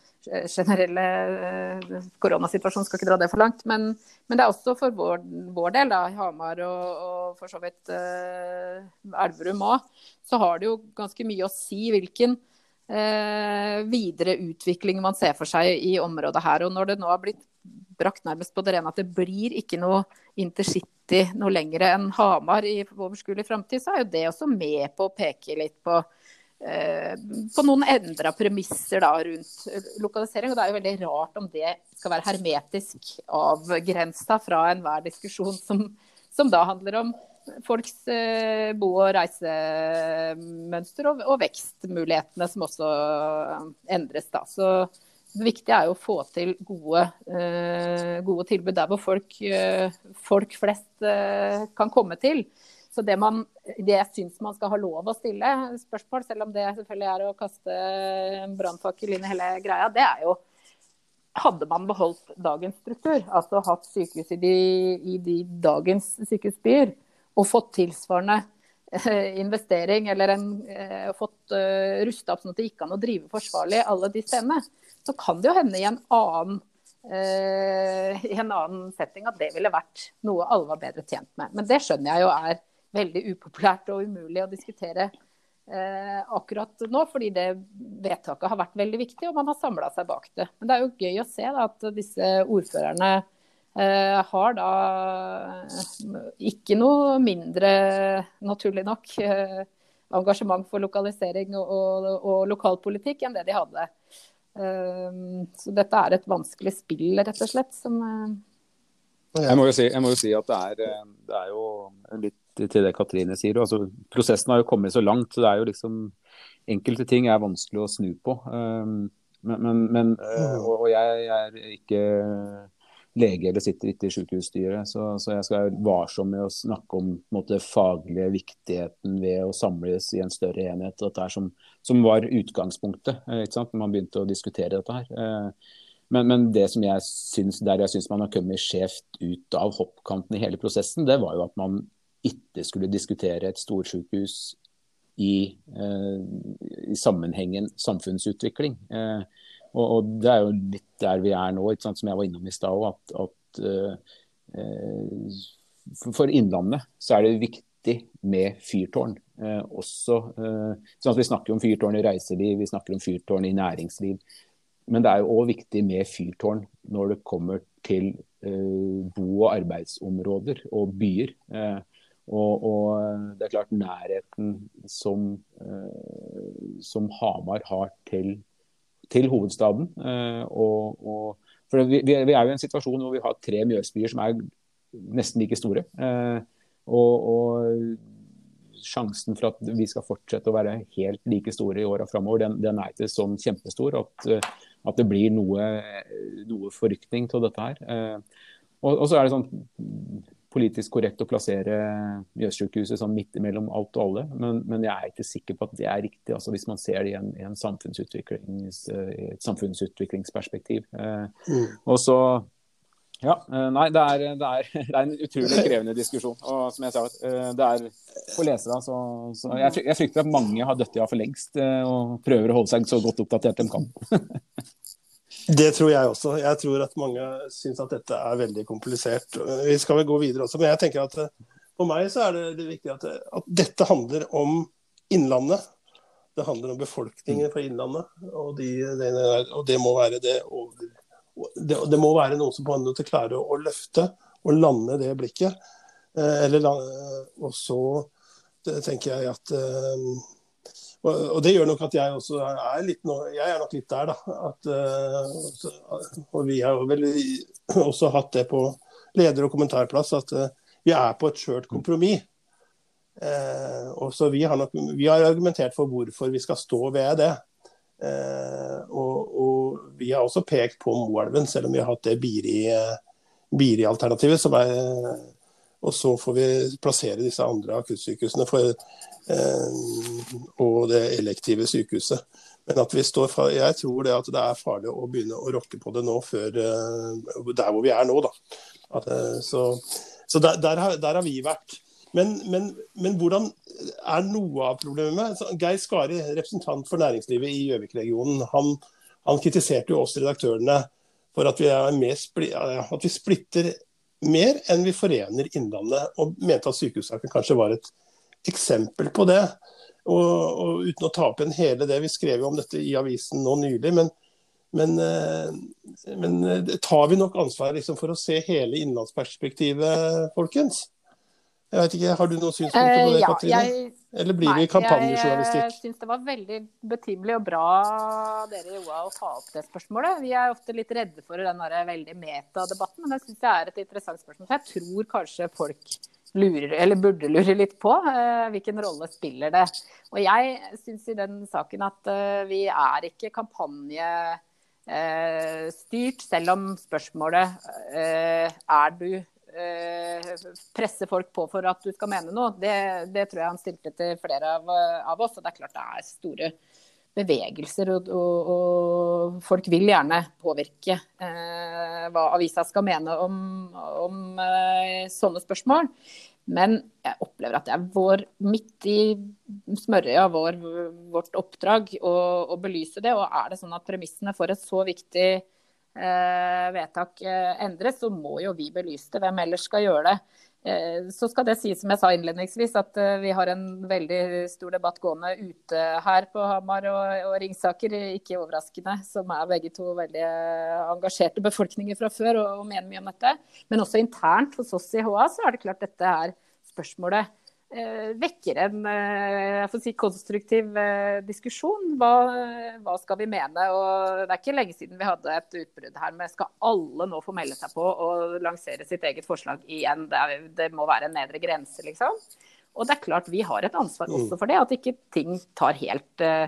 generelle eh, koronasituasjonen, skal ikke dra det for langt. Men, men det er også for vår, vår del, da, Hamar og, og for så vidt eh, Elverum òg, så har det jo ganske mye å si hvilken videre utvikling man ser for seg i området her. Og når det nå har blitt brakt nærmest på det rene at det blir ikke noe intercity noe lenger enn Hamar i overskuelig framtid, så er jo det også med på å peke litt på, eh, på noen endra premisser da, rundt lokalisering. Og det er jo veldig rart om det skal være hermetisk avgrensa fra enhver diskusjon som, som da handler om folks eh, bo- og reisemønster og, og, vekstmulighetene som også endres. da. Så det viktige er jo å få til gode, uh, gode tilbud der hvor folk, uh, folk flest uh, kan komme til. Så det, man, det jeg syns man skal ha lov å stille spørsmål, selv om det selvfølgelig er å kaste brannfakkel inn i hele greia, det er jo hadde man beholdt dagens struktur, altså hatt sykehus i de, i de dagens sykehusbyer, og fått tilsvarende investering eller en, fått uh, rusta opp sånn at det gikk an å drive forsvarlig alle de stedene, så kan det jo hende i en annen Uh, i en annen setting at det ville vært noe alle var bedre tjent med. Men det skjønner jeg jo er veldig upopulært og umulig å diskutere uh, akkurat nå, fordi det vedtaket har vært veldig viktig, og man har samla seg bak det. Men det er jo gøy å se da, at disse ordførerne uh, har da ikke noe mindre, naturlig nok, engasjement for lokalisering og, og, og lokalpolitikk enn det de hadde. Så dette er et vanskelig spill, rett og slett. som jeg må, si, jeg må jo si, at det er, det er, jo litt til det Katrine sier. Altså, prosessen har jo kommet så langt. så det er jo liksom Enkelte ting er vanskelig å snu på. Men, men, men og jeg, jeg er ikke lege eller sitter ikke i sykehusstyret. Så, så, jeg skal være varsom med å snakke om måte, faglige viktigheten ved å samles i en større enhet. Dette som, som var utgangspunktet eh, når man begynte å diskutere dette her. Eh, men, men, det som jeg syns, der jeg syns man har kommet skjevt ut av hoppkanten i hele prosessen, det var jo at man ikke skulle diskutere et storsykehus i, eh, i sammenhengen samfunnsutvikling. Eh, og, og, Det er jo litt der vi er nå, som jeg var innom i stad. At, at uh, for Innlandet så er det viktig med fyrtårn. Uh, også, uh, sånn Vi snakker om fyrtårn i reiseliv, vi snakker om fyrtårn i næringsliv. Men det er jo òg viktig med fyrtårn når det kommer til bo- og arbeidsområder og byer. Og, og, det er klart nærheten som, som Hamar har til til hovedstaden. Eh, og, og, for vi, vi, er jo i en situasjon hvor vi har tre Mjøsbyer som er nesten like store. Eh, og, og sjansen for at vi skal fortsette å være helt like store i åra framover, den, den, er ikke sånn kjempestor at, at det blir noe, noe forrykning til dette her. Og, så er det sånn politisk korrekt å plassere Mjøssykehuset sånn midt imellom alt og alle, men, men, jeg er ikke sikker på at det er riktig. altså Hvis man ser det i en, i en samfunnsutviklings, et samfunnsutviklingsperspektiv. Eh, mm. Og så ja, eh, nei, det er, det, er, [LAUGHS] det er, en utrolig krevende diskusjon. Og som jeg sa, eh, det er for lesere så, så jeg, jeg, frykter at mange har dødd av for lengst og prøver å holde seg så godt oppdatert de kan. [LAUGHS] Det tror jeg også. Jeg tror at mange syns at dette er veldig komplisert. Vi skal vel gå videre også, men jeg tenker at eh, for meg så er det, det viktig at, at, dette handler om Innlandet. Det handler om befolkningen fra Innlandet, og, de, det, og det, må være det. Og det, det, må være noen som på en måte klarer å, løfte og lande det blikket. Eh, eller, og så tenker jeg at eh, og, det gjør nok at jeg også er litt nå, jeg er nok litt der, da. At, uh, og vi har jo vel også hatt det på leder- og kommentarplass, at uh, vi er på et skjørt kompromiss. Uh, og så vi har, nok, vi har argumentert for hvorfor vi skal stå ved det. Og, og, vi har også pekt på Moelven, selv om vi har hatt det Biri-alternativet, som er og så får vi plassere disse andre akuttsykehusene for, eh, og det elektive sykehuset. Men at vi står fra, jeg tror det at det er farlig å begynne å rokke på det nå, før eh, der hvor vi er nå. da. At, eh, så, så der, der, har, der, har, vi vært. Men, men, men, hvordan er noe av problemet? Geir Skari, representant for næringslivet i Gjøvik-regionen, han, han, kritiserte jo oss redaktørene for at vi, at vi splitter mer enn vi forener Innlandet, og mente at sykehussaken kanskje var et eksempel på det. Og, og, Uten å ta opp igjen hele det, vi skrev om dette i avisen nå nylig, men, men, eh, men eh, tar vi nok ansvar liksom, for å se hele innlandsperspektivet, folkens? Jeg vet ikke, Har du noen synspunkter på det, uh, ja, Katrine? Jeg, Eller blir nei, det kampanjejournalistikk? Jeg syns det var veldig betimelig og bra dere Joa, å ta opp det spørsmålet. Vi er ofte litt redde for den veldig metadebatten, men det syns jeg er et interessant spørsmål. Så jeg tror kanskje folk lurer, eller burde lure litt på uh, hvilken rolle spiller det. Og jeg syns i den saken at uh, vi er ikke kampanje styrt, selv om spørsmålet er du presser presse folk på for at du skal mene noe, det, det tror jeg han stilte til flere av, av, oss. Og det er klart det er store bevegelser, og, og, og folk vil gjerne påvirke eh, hva avisa skal mene om, om eh, sånne spørsmål. Men jeg opplever at det er vår, midt i smørøya vår, vårt oppdrag å, å, belyse det. Og er det sånn at premissene for et så viktig vedtak eh, endres, så må jo vi belyse det. Hvem ellers skal gjøre det? Eh, så skal det sies, som jeg sa innledningsvis, at vi har en veldig stor debatt gående ute her på Hamar og, og Ringsaker, ikke overraskende, som er begge to veldig engasjerte befolkninger fra før og, og mener mye om dette. Men også internt hos oss i HA så er det klart dette er spørsmålet eh, vekker en jeg får si, konstruktiv diskusjon. Hva, hva, skal vi mene? Og det er ikke lenge siden vi hadde et utbrudd her med skal alle nå få melde seg på og lansere sitt eget forslag igjen? Det, er, det må være en nedre grense, liksom. Og det er klart vi har et ansvar også mm. for det, at ikke ting tar helt uh,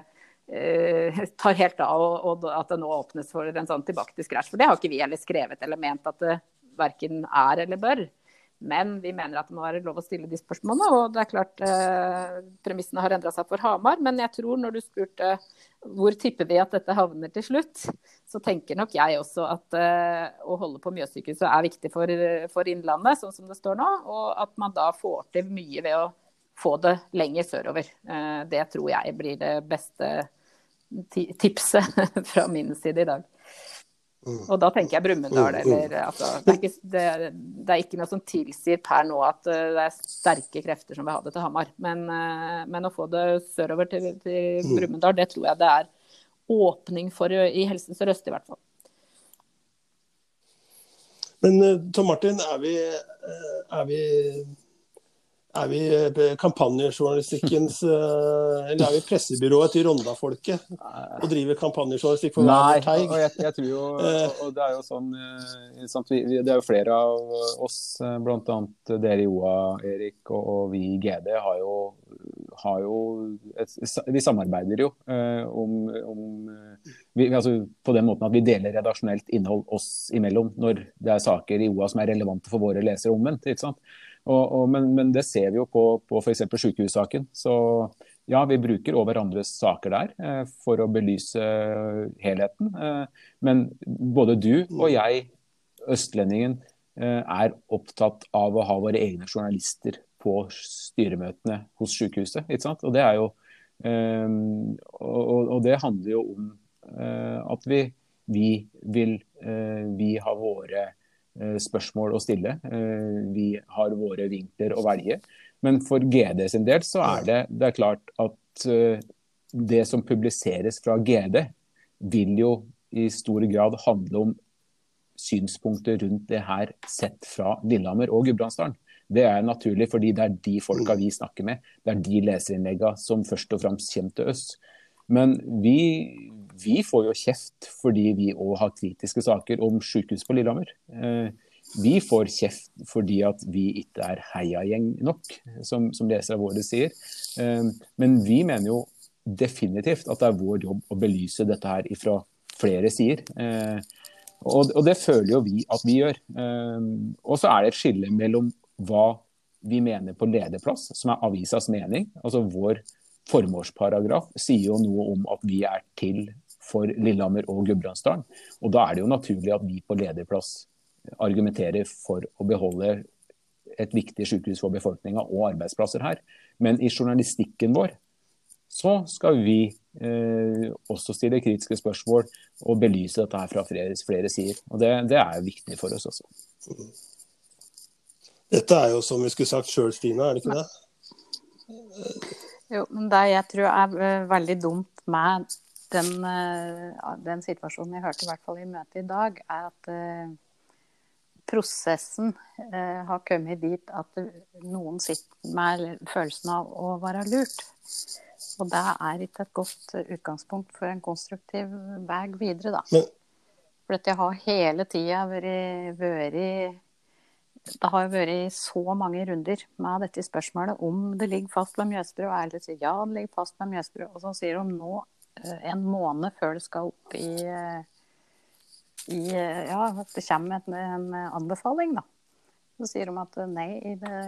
[LAUGHS] tar helt av, og, og, at det nå åpnes for en sånn tilbake til scratch. For det har ikke vi heller skrevet eller ment at det verken er eller bør. Men vi mener at det må være lov å stille de spørsmålene. Og det er klart eh, premissene har endra seg for Hamar. Men jeg tror når du spurte hvor tipper vi at dette havner til slutt, så tenker nok jeg også at eh, å holde på Mjøssykehuset er viktig for, for, Innlandet, sånn som det står nå. Og at man da får til mye ved å få det lenger sørover. Eh, det tror jeg blir det beste tipset [LAUGHS] fra min side i dag. Mm. Og da tenker jeg Brumunddal. Mm, mm. Eller altså, det, er ikke, det, det, er ikke, noe som tilsier per nå at uh, det er sterke krefter som vil ha det til Hamar. Men, uh, men å få det sørover til, til Brumunddal, det tror jeg det er åpning for i Helse Sør-Øst i hvert fall. Men Tom Martin, er vi, er vi er vi eh, kampanjejournalistikkens [LAUGHS] eh, Eller er vi pressebyrået til Ronda-folket og driver kampanjejournalistikk for hver teig? Jeg, jeg, tror jo [LAUGHS] eh. og det er jo sånn Det er jo flere av oss, bl.a. dere i OA, Erik, og, og, vi i GD, har jo, har jo et, Vi samarbeider jo om, om vi, altså på den måten at vi deler redaksjonelt innhold oss imellom når det er saker i OA som er relevante for våre lesere omvendt. ikke sant? Og, og, men, men, det ser vi jo på, på f.eks. sykehussaken. Så ja, vi bruker over hverandres saker der eh, for å belyse helheten. Eh, men både du og jeg, østlendingen, eh, er opptatt av å ha våre egne journalister på styremøtene hos sykehuset. Ikke sant? Og det jo eh, og, og, det handler jo om eh, at vi, vi vil eh, Vi har våre spørsmål å stille. Eh, vi har våre vinkler å velge. Men for GD sin del så er det, det er klart at eh, det som publiseres fra GD, vil jo i stor grad handle om synspunkter rundt det her sett fra Lillehammer og Gudbrandsdalen. Det er naturlig, fordi det er de folka vi snakker med. Det er de leserinnleggene som først og fremst kommer til oss. Men vi, vi får jo kjeft fordi vi òg har kritiske saker om sykehus på Lillehammer. Eh, vi får kjeft fordi at vi ikke er heiagjeng nok, som, som lesere våre sier. Eh, men vi mener jo definitivt at det er vår jobb å belyse dette her fra flere sider. Eh, og, og, det føler jo vi at vi gjør. Og så er det et skille mellom hva vi mener på lederplass, som er avisas mening, altså vår formålsparagraf sier jo noe om at vi er til for Lillehammer og Gudbrandsdalen. Og da er det jo naturlig at vi på lederplass argumenterer for å beholde et viktig sykehus for befolkninga og arbeidsplasser her. Men i journalistikken vår så skal vi eh, også stille kritiske spørsmål og belyse dette her fra flere, flere sider. Og det, det, er viktig for oss også. Dette er jo som vi skulle sagt sjøl, Stina, er det ikke det? Jo, men det jeg tror er eh, veldig dumt med den, eh, den, situasjonen jeg hørte i hvert fall i møtet i dag, er at uh, prosessen uh, har kommet dit at noen sitter med følelsen av å være lurt. Og det er ikke et godt utgangspunkt for en konstruktiv vei videre, da. For dette har hele tida vært, vært det har vært så mange runder med dette spørsmålet om det ligger fast med Mjøsbrø. Og alle sier ja, det ligger fast med Mjøsbrø. Og så sier de nå Eh, en måned før det skal opp i, eh, i eh, Ja, at det kommer en, en, anbefaling, da. Så sier de at nei, det,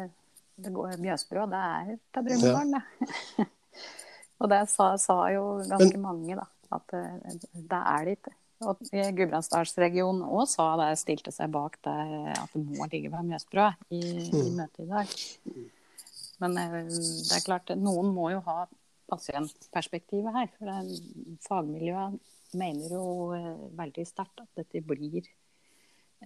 det går Mjøsbrå, det er til Brumunddal, det. [LAUGHS] og det sa, sa, jo ganske Men, mange, da. At det er det ikke. Og Gudbrandsdalsregionen òg sa det, stilte seg bak det, at det må ligge ved Mjøsbrå i, i mm. møtet i dag. Men det er klart, noen må jo ha pasientperspektivet her. For fagmiljøet mener jo eh, veldig sterkt at dette blir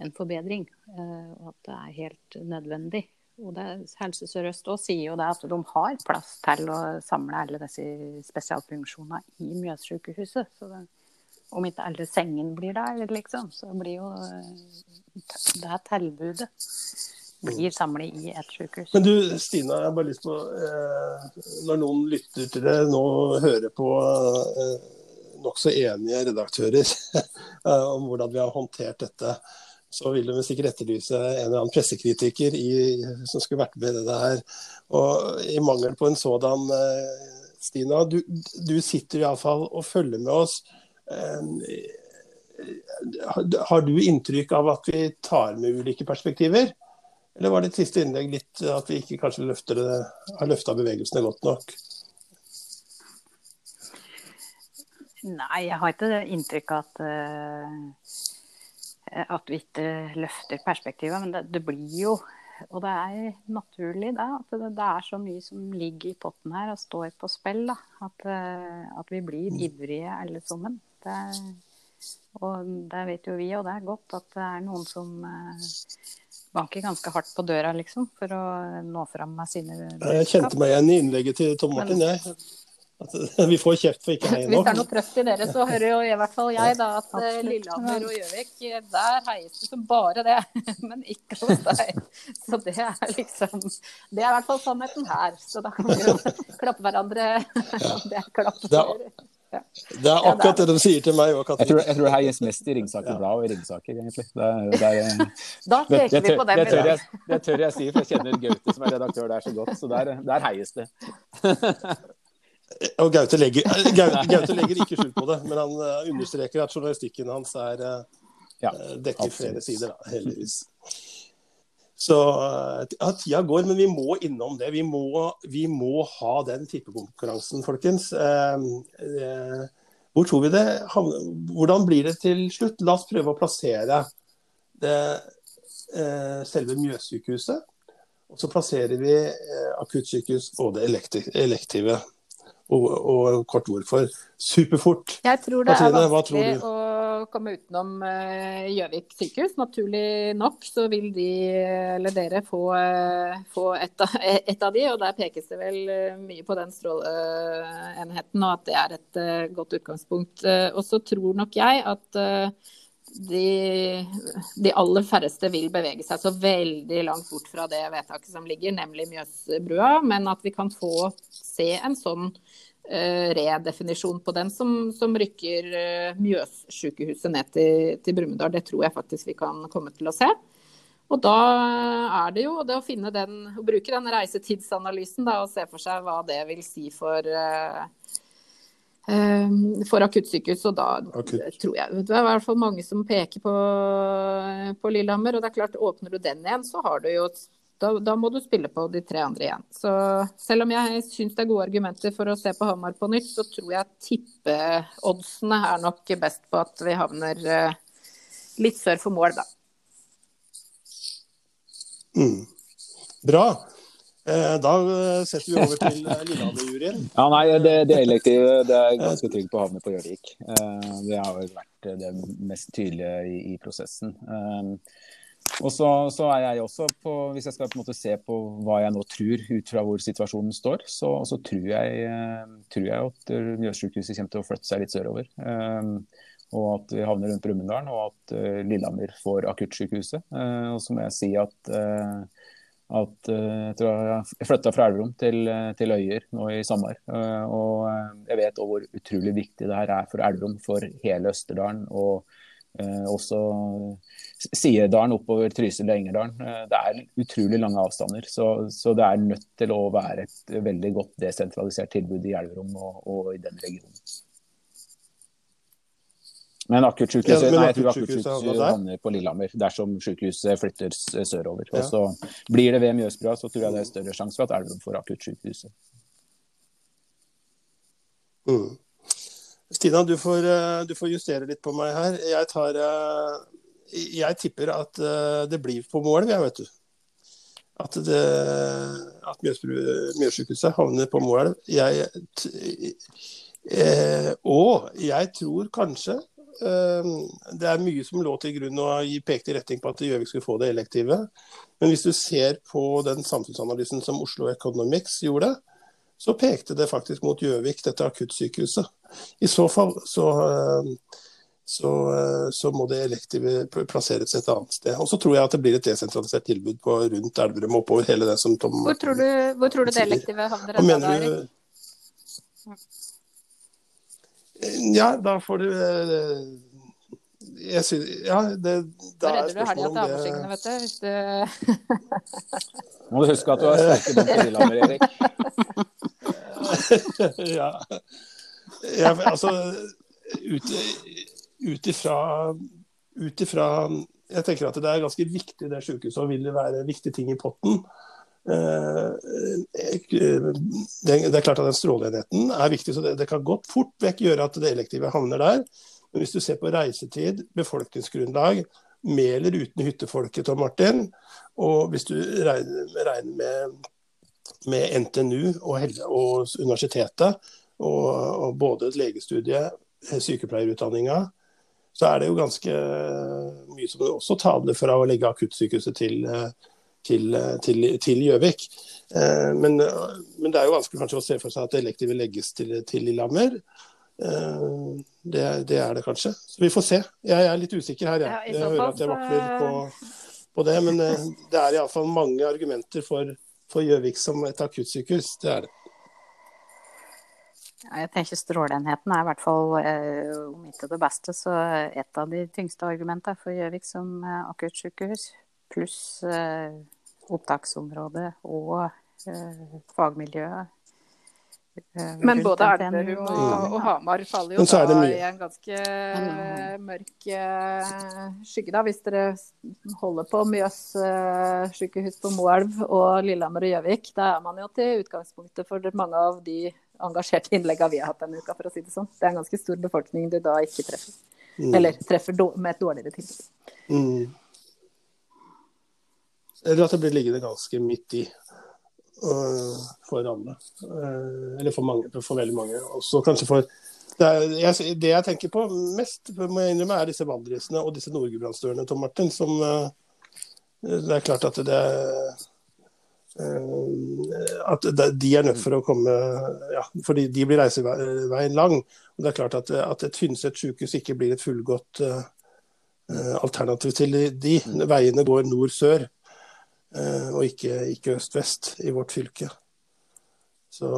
en forbedring, eh, og at det er helt nødvendig. Og det, Helse Sør-Øst sier jo det at de har plass til å samle alle disse spesialfunksjonene i Mjøssykehuset. Så det, om ikke alle sengene blir der, liksom, så blir jo det det tilbudet blir samlet i et sykehus. Men du Stina, jeg har bare lyst på eh, Når noen lytter til det nå, hører på eh, nokså enige redaktører [LAUGHS] eh, om hvordan vi har håndtert dette, så vil de sikkert etterlyse en eller annen pressekritiker i, som skulle vært med i det her. Og I mangel på en sådan, eh, Stina, du, du sitter iallfall og følger med oss. Eh, har du inntrykk av at vi tar med ulike perspektiver? Eller var ditt siste innlegg litt at vi ikke kanskje løfter det, har løfta bevegelsene godt nok? Nei, jeg har ikke inntrykk av at, uh, at vi ikke løfter perspektivet. Men det, det, blir jo Og det er naturlig da, at det, det, er så mye som ligger i potten her og står på spill. Da, at, uh, at vi blir mm. ivrige alle sammen. Det, og det vet jo vi, og det er godt at det er noen som banker ganske hardt på døra, liksom, for å nå fram med sine budskap. Jeg kjente meg igjen i innlegget til Tom Martin, jeg. At vi får kjeft for ikke å heie [LAUGHS] nok. Hvis det er noe trøst i dere, så hører jo i hvert fall jeg da at Absolutt. Lillehammer og Gjøvik, der heies det som bare det. [LAUGHS] Men ikke hos deg. Så det er liksom Det er i hvert fall sannheten her. Så da kan vi jo [LAUGHS] klappe hverandre. Det er klapp. Det er akkurat det de sier til meg òg, Jeg tror, jeg tror det heies mest i Ringsaker Blad og i Ringsaker, egentlig. Det, det, er, [LAUGHS] da peker vi på dem det, tør jeg, det tør jeg si, for jeg kjenner Gaute som er redaktør der så godt. Så der, der heies det. Og Gaute legger, Gaute, [LAUGHS] Gaute legger, ikke skjul på det, men han uh, understreker at journalistikken hans er ja, dekker flere sider, da, heldigvis. Så ja, tida går, men vi må innom det. Vi må, vi må ha den tippekonkurransen, folkens. Eh, eh, hvor tror vi det Hvordan blir det til slutt? La oss prøve å plassere det, eh, selve Mjøssykehuset. Og så plasserer vi eh, akuttsykehus og det elektive. Og, og, kort hvorfor. Superfort. Jeg tror det Katrine, er vanskelig å komme utenom eh, Gjøvik uh, sykehus. Naturlig nok så vil de, eller dere, få, uh, få et, av, [LAUGHS] et, av, de, og der pekes det vel uh, mye på den stråleenheten, og at det er et godt utgangspunkt. og så tror nok jeg at de, de, aller færreste vil bevege seg så veldig langt bort fra det vedtaket som ligger, nemlig Mjøsbrua, men at vi kan få se en sånn uh, redefinisjon på den som, som rykker uh, Mjøssykehuset ned til, til Brumunddal. Det tror jeg faktisk vi kan komme til å se. Og da er det jo det å finne den, å bruke den reisetidsanalysen da, og se for seg hva det vil si for uh, for akuttsykehus. Og da Akutt. tror jeg det er i hvert fall mange som peker på, på Lillehammer. Og det er klart, åpner du den igjen, så har du jo da, da, må du spille på de tre andre igjen. Så selv om jeg syns det er gode argumenter for å se på Hamar på nytt, så tror jeg tippeoddsene er nok best på at vi havner uh, litt sør for mål, da. Mm. Bra. Eh, da setter vi over til eh, Lillehammer-juryen. [LAUGHS] Ja, nei, det, det elektive det er ganske trygg på å havne på Gjøvik. Det har vel vært det mest tydelige i, i prosessen. Og så, så, er jeg også på, Hvis jeg skal på en måte se på hva jeg nå tror, ut fra hvor situasjonen står, så, så tror, jeg, eh, tror, jeg, at Mjøssykehuset kommer til å flytte seg litt sørover. Um, og at vi havner rundt Brumunddal, og at Lillehammer får akuttsykehuset. Og så må jeg si at, at jeg jeg flytta fra Elverum til, til, Øyer nå i sommer. og jeg vet hvor utrolig viktig det her er for Elverum, for hele Østerdalen. og Eh, også Siedalen oppover Trysil og Engerdalen. Eh, det er utrolig lange avstander. Så, så, det er nødt til å være et veldig godt desentralisert tilbud i Elverum og, og i den regionen. Men akuttsykehuset ja, tror akuttsykehuset havner på Lillehammer dersom sykehuset flytter sørover. Ja. Og så blir det ved Mjøsbrua, så tror jeg det er større sjanse for at Elverum får akuttsykehuset. Mm. Stina, du får, eh, du får, justere litt på meg her. Jeg, tar, eh, jeg tipper at eh, det blir på mål, jeg, vet du. At, at Mjøssykehuset havner på mål. Jeg, eh, og jeg tror kanskje eh, det er mye som lå til grunn og pekte i retning på at Gjøvik skulle få det elektive. Men hvis du ser på den samfunnsanalysen som Oslo Economics gjorde, så pekte det faktisk mot Gjøvik, dette akuttsykehuset. I så fall så, eh, så, må det elektive plasseres et annet sted. Og så tror jeg at det blir et desentralisert tilbud på rundt Elverum og oppover hele det som Tom Hvor tror du, hvor tror du det elektive havner enda, Erik? Ja, da får du eh, jeg synes, ja, det, da er spørsmålet om det vet du. Hvis du... [LAUGHS] Må du huske at du har sterke landet, Erik. [LAUGHS] ja. ja. Altså, ut ifra Jeg tenker at det er ganske viktig, det sykehuset, og vil det være viktige ting i potten. Eh, det er klart at den stråleenheten er viktig, så det, kan godt fort vekk gjøre at det elektive havner der. Men hvis du ser på reisetid, befolkningsgrunnlag, med eller uten hyttefolket, Tom Martin, og hvis du regner med, med, NTNU og, og universitetet, og, og både legestudiet, sykepleierutdanninga, så er det jo ganske mye som også taler for å legge akuttsykehuset til til Gjøvik. Eh, men, men, det er jo vanskelig kanskje å se for seg at elektivet legges til, til Lillehammer. Eh, det, det, er det kanskje. Så vi får se. Jeg er litt usikker her, jeg. jeg hører at jeg vakler på, på det. Men eh, det er iallfall mange argumenter for Gjøvik som et akuttsykehus. Det er det. Jeg tenker Stråleenheten er i hvert fall, eh, om ikke det beste, så et av de tyngste argumentene for Gjøvik som akuttsykehus. Pluss opptaksområdet og fagmiljøet Eh, Men både Elverum og, og, Hamar faller jo da i en ganske mørk skygge, da. Hvis dere holder på Mjøs sykehus på Moelv og Lillehammer og Gjøvik, da er man jo til utgangspunktet for mange av de engasjerte innleggene vi har hatt denne uka, for å si det sånn. Det er en ganske stor befolkning du da ikke treffer. Mm. Eller treffer med et dårligere tilbud. Mm. Eller at det blir liggende ganske midt i. uh, for alle. Uh, eller for mange, for veldig mange. Også kanskje for det, er, jeg, det jeg tenker på mest, må jeg innrømme, er disse valdresene og disse nordgudbrandsdørene, Tom Martin. Som uh, Det er klart at det at de er nødt for å komme ja, fordi de blir reiseveien lang. og Det er klart at, at et Tynset sykehus ikke blir et fullgodt uh, alternativ til de. Veiene går nord-sør. uh, og ikke, ikke øst-vest i vårt fylke. Så,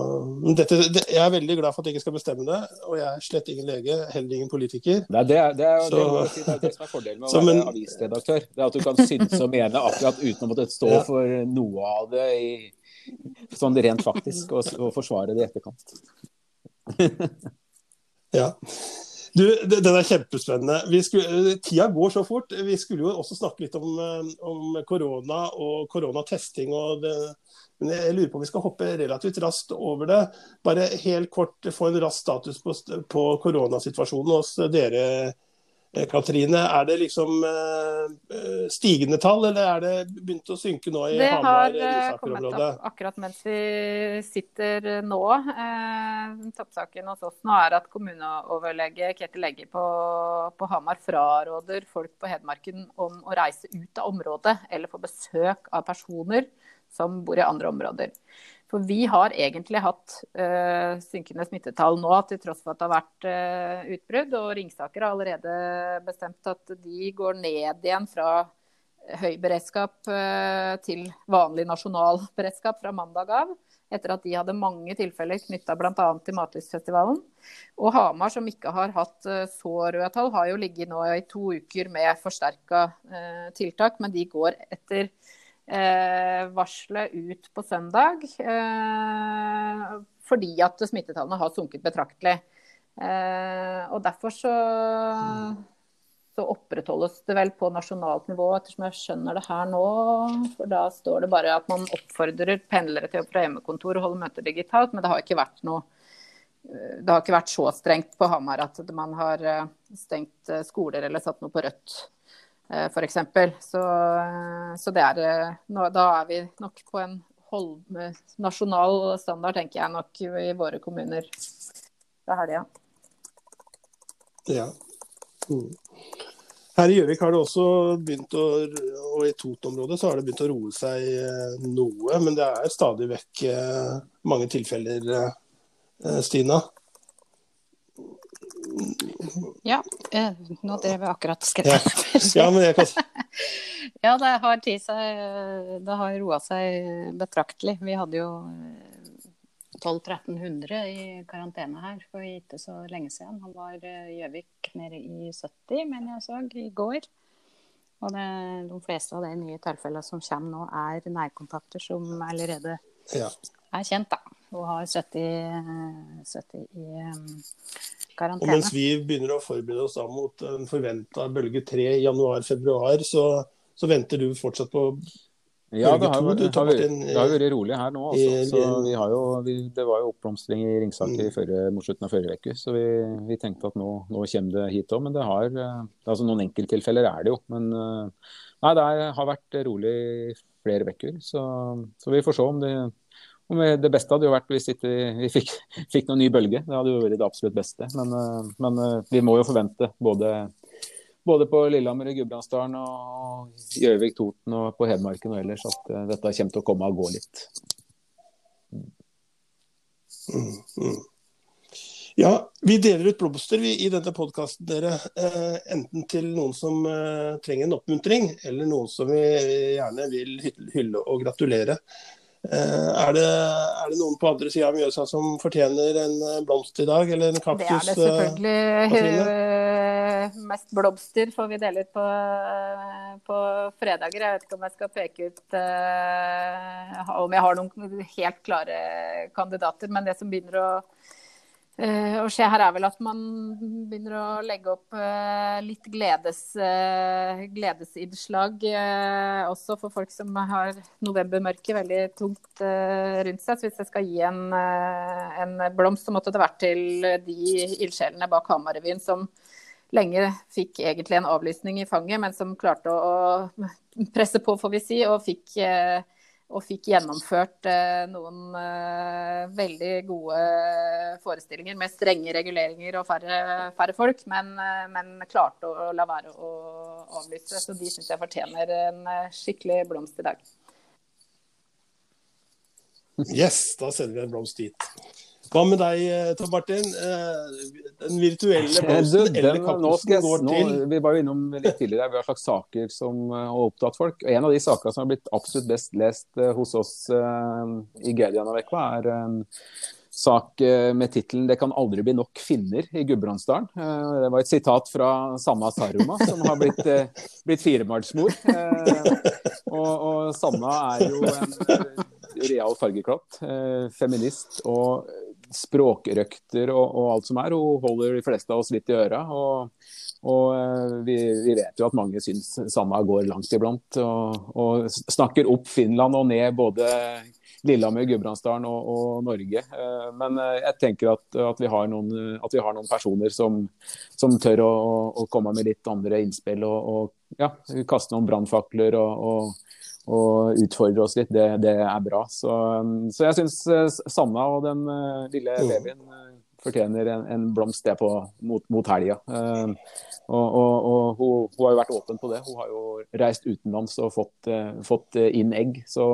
dette, det, jeg er veldig glad for at jeg ikke skal bestemme det, og jeg er slett ingen lege, heller ingen politiker. Nei, det, er, det, er, så, det, si, det, er det som er fordelen med å [LAUGHS] så, være men, avisredaktør. Det er at du kan synes og mene akkurat uten å måtte stå [LAUGHS] ja. for noe av det i, sånn rent faktisk, og, og forsvare det i etterkant. [LAUGHS] ja. Du, Den er kjempespennende. Skulle, tida går så fort. Vi skulle jo også snakke litt om, eh, om korona og koronatesting. og det, men jeg lurer på om vi skal hoppe relativt raskt over det. Bare helt kort få en rask status på, på koronasituasjonen hos dere Eh, Katrine, er det liksom uh, stigende tall, eller er det begynt å synke nå i Hamar-Lysaker-området? Det har kommet opp akkurat mens vi sitter nå. Eh, toppsaken hos oss nå er at kommuneoverlege Ketil Egge på, på, Hamar fraråder folk på Hedmarken om å reise ut av området eller få besøk av personer som bor i andre områder. For vi har egentlig hatt uh, synkende smittetall nå, til tross for at det har vært uh, utbrudd. Og Ringsaker har allerede bestemt at de går ned igjen fra høy beredskap uh, til vanlig nasjonal beredskap fra mandag av. Etter at de hadde mange tilfeller knytta bl.a. til Matlystfestivalen. Og Hamar, som ikke har hatt så røde tall, har jo ligget nå i to uker med forsterka tiltak. Men de går etter varselet ut på søndag. Eh, fordi at smittetallene har sunket betraktelig. Eh, og derfor så, så, opprettholdes det vel på nasjonalt nivå, ettersom jeg skjønner det her nå. For da står det bare at man oppfordrer pendlere til å fra hjemmekontor og holde møter digitalt. Men det har ikke vært noe det har ikke vært så strengt på Hamar at man har eh, stengt eh, skoler eller satt noe på rødt Eh, f.eks. Så, eh, så det er, eh, da er vi nok på en hold, nasjonal standard, tenker jeg nok, i våre kommuner fra helga. Ja. Mm. Her i Gjøvik har det også begynt å og i Toten-området så har det begynt å roe seg noe. Men det er stadig vekk mange tilfeller, Stina. Ja, eh, nå drev jeg akkurat og skrev. Ja. ja, men jeg kan [LAUGHS] Ja, det har, seg, det har roa seg betraktelig. Vi hadde jo 1200-1300 i karantene her for ikke så lenge siden. Han var eh, Gjøvik nede i 70, men jeg så, i går. Og det, de fleste av de nye tilfellene som kommer nå, er nærkontakter som allerede ja. er kjent, da. Og har 70, 70 i karantene. Og mens vi begynner å forberede oss da mot en forventa bølge tre i januar-februar, så, så, venter du fortsatt på ja, det har, to, det, har, det har vært rolig her nå. Altså. Så vi har jo, vi, det var jo oppblomstring i Ringsaker mm. mot slutten av forrige uke, så vi, vi, tenkte at nå, nå kommer det hit òg. Men det har eh, altså Noen enkelttilfeller er det jo. Men eh, nei, det har vært rolig flere uker. Så, så, vi får se om det det beste hadde jo vært hvis ikke vi fikk, [LAUGHS] fikk noen ny bølge. Det hadde jo vært det absolutt beste. Men, eh, men vi må jo forvente både både på Lillehammer og Gudbrandsdalen og Gjøvik, Toten og på Hedmarken og ellers at uh, dette kommer til å komme og gå litt. Mm, mm. Ja, vi deler ut blomster i denne podkasten, dere. Eh, enten til noen som eh, trenger en oppmuntring, eller noen som vi gjerne vil hylle og gratulere. Eh, er det, er det, noen på andre sida av Mjøsa som fortjener en eh, blomst i dag, eller en kaktus? Det er det selvfølgelig. Mest blomster får vi dele ut på, på, fredager. Jeg vet ikke om jeg skal peke ut om jeg har noen helt klare kandidater, men det som begynner å Uh, og skje her er vel at man begynner å legge opp uh, litt gledes, uh, gledesinnslag også for folk som har novembermørket veldig tungt rundt seg. Så hvis jeg skal gi en, en, blomst, så måtte det vært til de ildsjelene bak Hamarrevyen som lenge fikk egentlig en avlysning i fanget, men som klarte å, å presse på, får vi si, og fikk og fikk gjennomført eh, noen eh, veldig gode forestillinger med strenge reguleringer og færre, færre folk, men, eh, men, klarte å la være å avlyse. Så de syns jeg fortjener en skikkelig blomst i dag. Yes, da sender vi en blomst dit. Hva med deg, eh, Tom Martin? Eh, den virtuelle posten eller kaktusen går til? Vi var jo innom litt tidligere vi har slags saker som eh, har opptatt folk. En av de sakene som har blitt absolutt best lest hos oss i Gedianavekva, er en sak med tittelen 'Det kan aldri bli nok finner i Gudbrandsdalen'. Det var et sitat fra Sanna Saruma, som har blitt, blitt firebarnsmor. Og, og Sanna er jo en real fargeklatt, feminist og språkrøkter og, og, alt som er. Hun holder de fleste av oss litt i øra. Og, og eh, vi, vi, vet jo at mange syns Sanna går langt iblant. Og, og, snakker opp Finland og ned både Lillehammer, Gudbrandsdalen og, Norge. Eh, men eh, jeg tenker at, at, vi, har noen, at vi har noen personer som, som tør å, å, komme med litt andre innspill og ja, kaste noen brannfakler og, og utfordre oss litt, det, det er bra. Så, så jeg syns eh, Sanna og den uh, lille babyen uh, fortjener en, en blomst det på, mot, mot helga. Uh, og, og, og hun, hun, har jo vært åpen på det. Hun har jo reist utenlands og fått, fått inn egg. Så,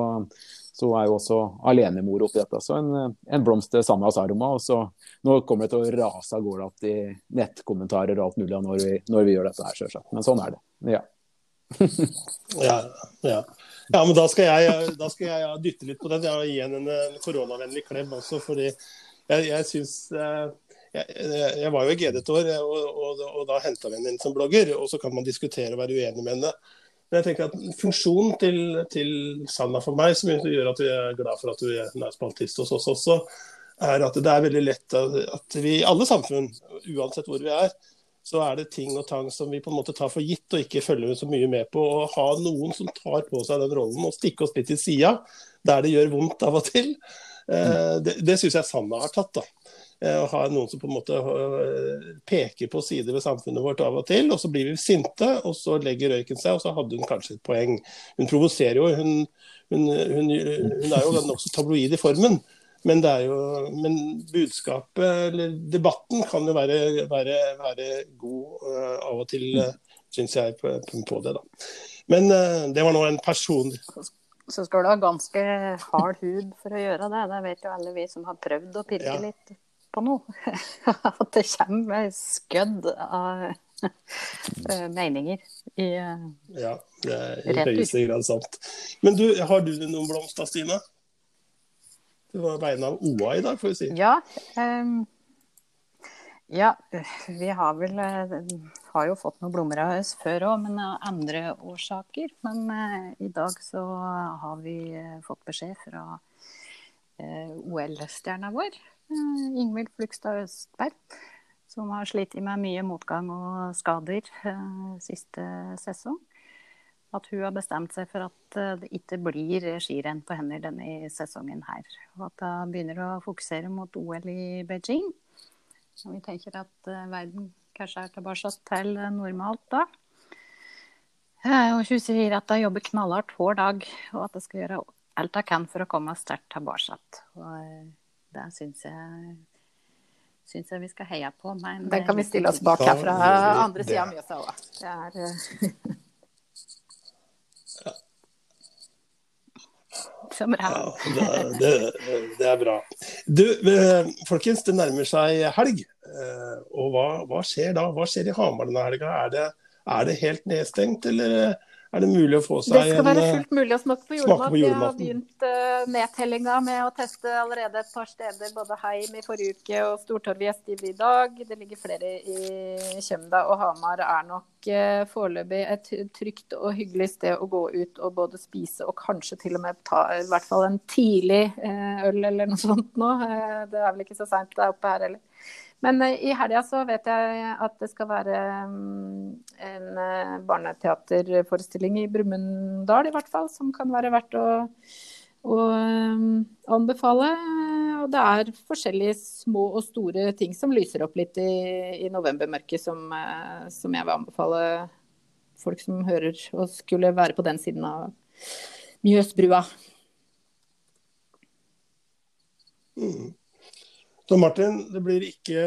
så hun er jo også alenemor oppi dette. Så en, en blomst til Sanna Saroma. Og så nå kommer det til å rase av gårde i nettkommentarer og alt mulig når vi, når vi gjør dette her, sjølsagt. Men sånn er det. Ja. [LAUGHS] ja, ja. Ja, men da skal jeg, da skal jeg dytte litt på den. Jeg gi henne en, en koronavennlig klem også, fordi jeg, jeg syns eh, jeg, jeg, var jo i GD et år, og, og, og da henta vi henne inn som blogger. Og så kan man diskutere og være uenig med henne. Men jeg tenker at funksjonen til, til Sanna for meg, som gjør at vi er glad for at hun er spaltist hos oss også, er at det er veldig lett at vi i alle samfunn, uansett hvor vi er, så er det ting og tang som vi på en måte tar for gitt og ikke følger så mye med på. Å ha noen som tar på seg den rollen og stikke oss litt til sida der det gjør vondt av og til, eh, det, det syns jeg Sanna har tatt. da. Eh, å ha noen som på en måte eh, peker på sider ved samfunnet vårt av og til. Og så blir vi sinte, og så legger røyken seg, og så hadde hun kanskje et poeng. Hun provoserer jo. Hun, hun, hun, hun er jo nokså tabloid i formen. Men, det er jo, men budskapet, eller debatten, kan jo være, være, være god uh, av og til, uh, eh, syns jeg, på, på, det. da. Men uh, det var nå en person Så skal du ha ganske hard hud for å gjøre det. Det vet jo alle vi som har prøvd å pirke ja. litt. på noe. [LAUGHS] At det kommer skødd av eh, meninger i Ja, det er i høyeste grad sant. Men du, har du noen blomster, Stina? Det var vegne av OA i dag, får vi si. Ja. um, ja, vi har vel eh, har jo fått noen blomster av oss før òg, men av andre årsaker. Men uh, i dag så har vi eh, fått beskjed fra uh, OL-stjerna vår, uh, Ingvild Flugstad Østberg, som har slitt med mye motgang og skader uh, siste sesong. At hun har bestemt seg for at eh, det ikke blir skirenn på henne denne sesongen her. Og at hun begynner å fokusere mot OL i Beijing. Og vi tenker at eh, verden kanskje er tilbake til normalt da. Eh, Og hun sier at hun jobber knallhardt hver dag, og at hun skal gjøre alt hun kan for å komme sterkt tilbake. Og det syns jeg, syns jeg vi skal heie på. Men Den kan vi stille oss bak her fra andre det. sida av Mjøsa òg. [LAUGHS] Det er eh, Så bra. Ja, det, det, det er bra. Du, eh, folkens, det nærmer seg helg. Eh, Og hva, hva skjer da? Hva skjer i Hamar denne helga? Er er det helt nedstengt, eller er det mulig å få Det skal en være eh, fullt mulig å smake på julemat. Vi har begynt uh, nedtellinga med å teste allerede et par steder. Både Heim i forrige uke og Stortorvet i Gjestiv i dag. Det ligger flere i Kjømda, og Hamar er nok uh, foreløpig et trygt og hyggelig sted å gå ut og både spise og kanskje til og med ta i hvert fall en tidlig uh, øl eller noe sånt nå. Uh, det er vel ikke så seint der oppe her heller. Men eh, i helga så vet jeg at det skal være mm, en eh, barneteaterforestilling i Brumunddal, i hvert fall, som kan være verdt å, å eh, anbefale. Og det er forskjellige små og store ting som lyser opp litt i, i novembermørket, som, eh, som jeg vil anbefale folk som hører og skulle være på den siden av Mjøsbrua. Mm. Så Martin, det blir ikke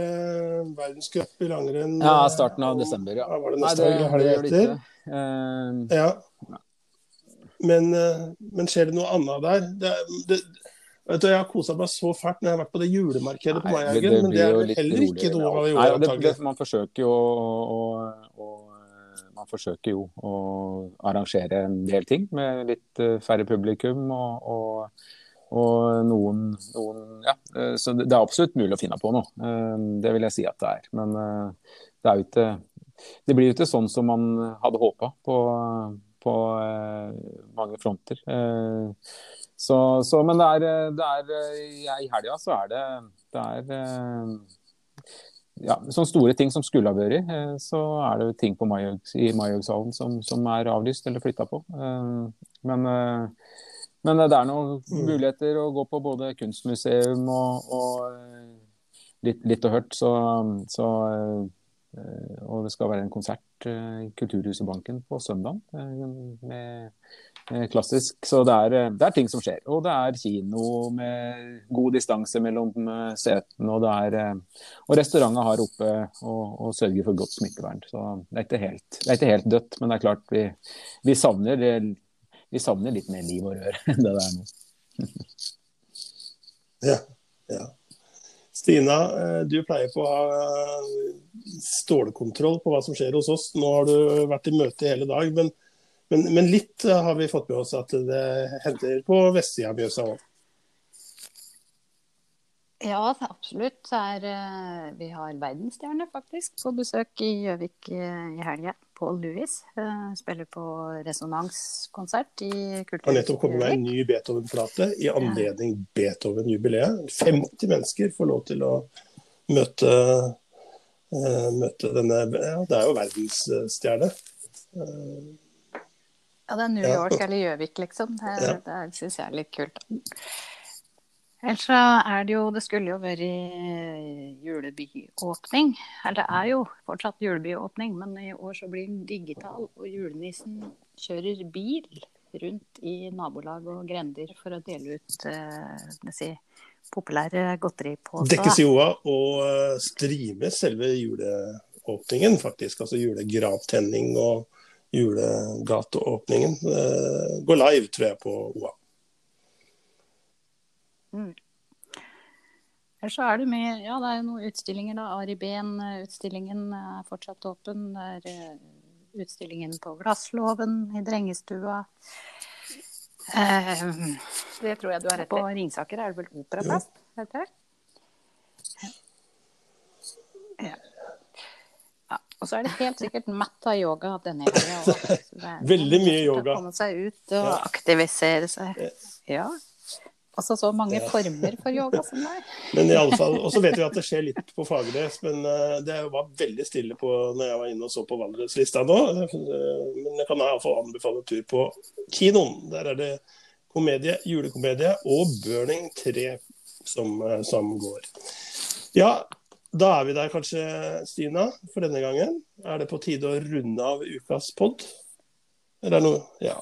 verdenscup i langrenn? Ja, eh, starten av desember, ja. Var det Nei, det, helg og det helga gjør det ikke. Eh, Ja. Men, eh, men skjer det noe annet der? Det, det, vet du, jeg har kosa meg så fælt når jeg har vært på det julemarkedet på Maihaugen, men det er vel heller ikke noe av det, man forsøker jo å, å, å Man forsøker jo å arrangere en del ting med litt eh, færre publikum og, og, og noen, noen Ja, eh, så det, er absolutt mulig å finne på noe. Eh, Det vil jeg si at det er. Men eh, det er jo ikke Det blir jo ikke sånn som man hadde håpa på, på mange fronter. Så, så, men det er, det er I helga så er det, det er, ja, sånne store ting som skulle ha vært, så er det jo ting på Majøgsalen som, som er avlyst eller flytta på. Men, men det er noen Mm. muligheter å gå på både kunstmuseum og, og eh, litt, litt og hørt. Så, så eh, Og det skal være en konsert eh, i Kulturhuset Banken på søndag eh, med eh, klassisk. Så det er, eh, det er ting som skjer. Og det er kino med god distanse mellom eh, setene. Og, det er, eh, og restauranter har oppe og, og sørger for godt smittevern. Så det er ikke helt, det er ikke helt dødt. Men det er klart vi, vi, savner, det- vi savner litt mer liv og rør [LAUGHS] enn det det er nå. Ja, ja. Stina, eh, du pleier på å ha eh, stålkontroll på hva som skjer hos oss. Nå har du vært i møte i hele dag, men, men, men litt eh, har vi fått med oss at det hender på vestsida av Mjøsa òg. Ja, absolutt. Er, vi har verdensstjerne faktisk på besøk i Gjøvik i helga. Paul Louis eh, spiller på resonanskonsert i Har nettopp kommet med en ny Beethoven-plate i anledning Beethoven-jubileet. 50 mennesker får lov til å møte, eh, møte denne ja, Det er jo verdensstjerne. Ja, det er New Ja. York eller Gjøvik, liksom. Det, Ja. det syns jeg er litt kult. Ellers så er det jo Det skulle jo vært julebyåpning. Eller det er jo fortsatt julebyåpning, men i år så blir den digital. Og julenissen kjører bil rundt i nabolag og grender for å dele ut eh, si, populære godteriposer. Dekkes i OA og eh, selve juleåpningen, faktisk. Altså julegravtenning og julegateåpningen. Eh, Går live, tror jeg, på OA. Ellers så er det mye Ja, det er jo noen utstillinger, da. Ari Behn-utstillingen er fortsatt åpen. Det er eh, utstillingen på Glasslåven i Drengestua. Eh, Det tror jeg du har rett på. Ringsaker er det vel operaplass? heter det? Ja. ja. Og så er det helt sikkert matta yoga denne helga. [LAUGHS] Veldig mye yoga. Komme seg ut og Ja. aktivisere seg. Ja. Altså så mange Ja. former for yoga som det er. [LAUGHS] Men i alle fall, Og så vet vi at det skjer litt på Fagernes, men eh, det var veldig stille på når jeg var inne og så på Valdreslista nå. Eh, Men jeg kan iallfall anbefale en tur på kinoen. Der er det komedie, julekomedie og Burning 3 som, eh, som går. Ja, da er vi der kanskje, Stina, for denne gangen. Er det på tide å runde av ukas pod? Eller er det noe Ja.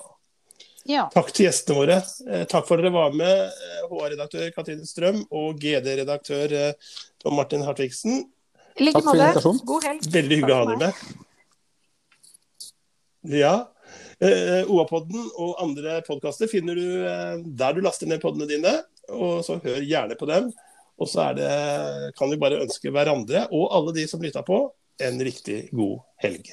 Ja. Takk til gjestene våre. Eh, takk for at dere var med, eh, HR-redaktør Katrine Strøm og GD-redaktør eh, Tom Martin Hartvigsen. I like måte. God helg. Veldig hyggelig å ha dere med. Ja. Eh, OA-podden og andre podkaster finner du eh, der du laster ned podene dine, og så hør gjerne på dem. Og så er det, kan vi bare ønske hverandre og alle de som lytta på, en riktig god helg.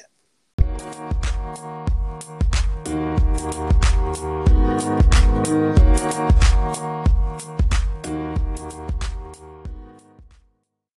Thank you.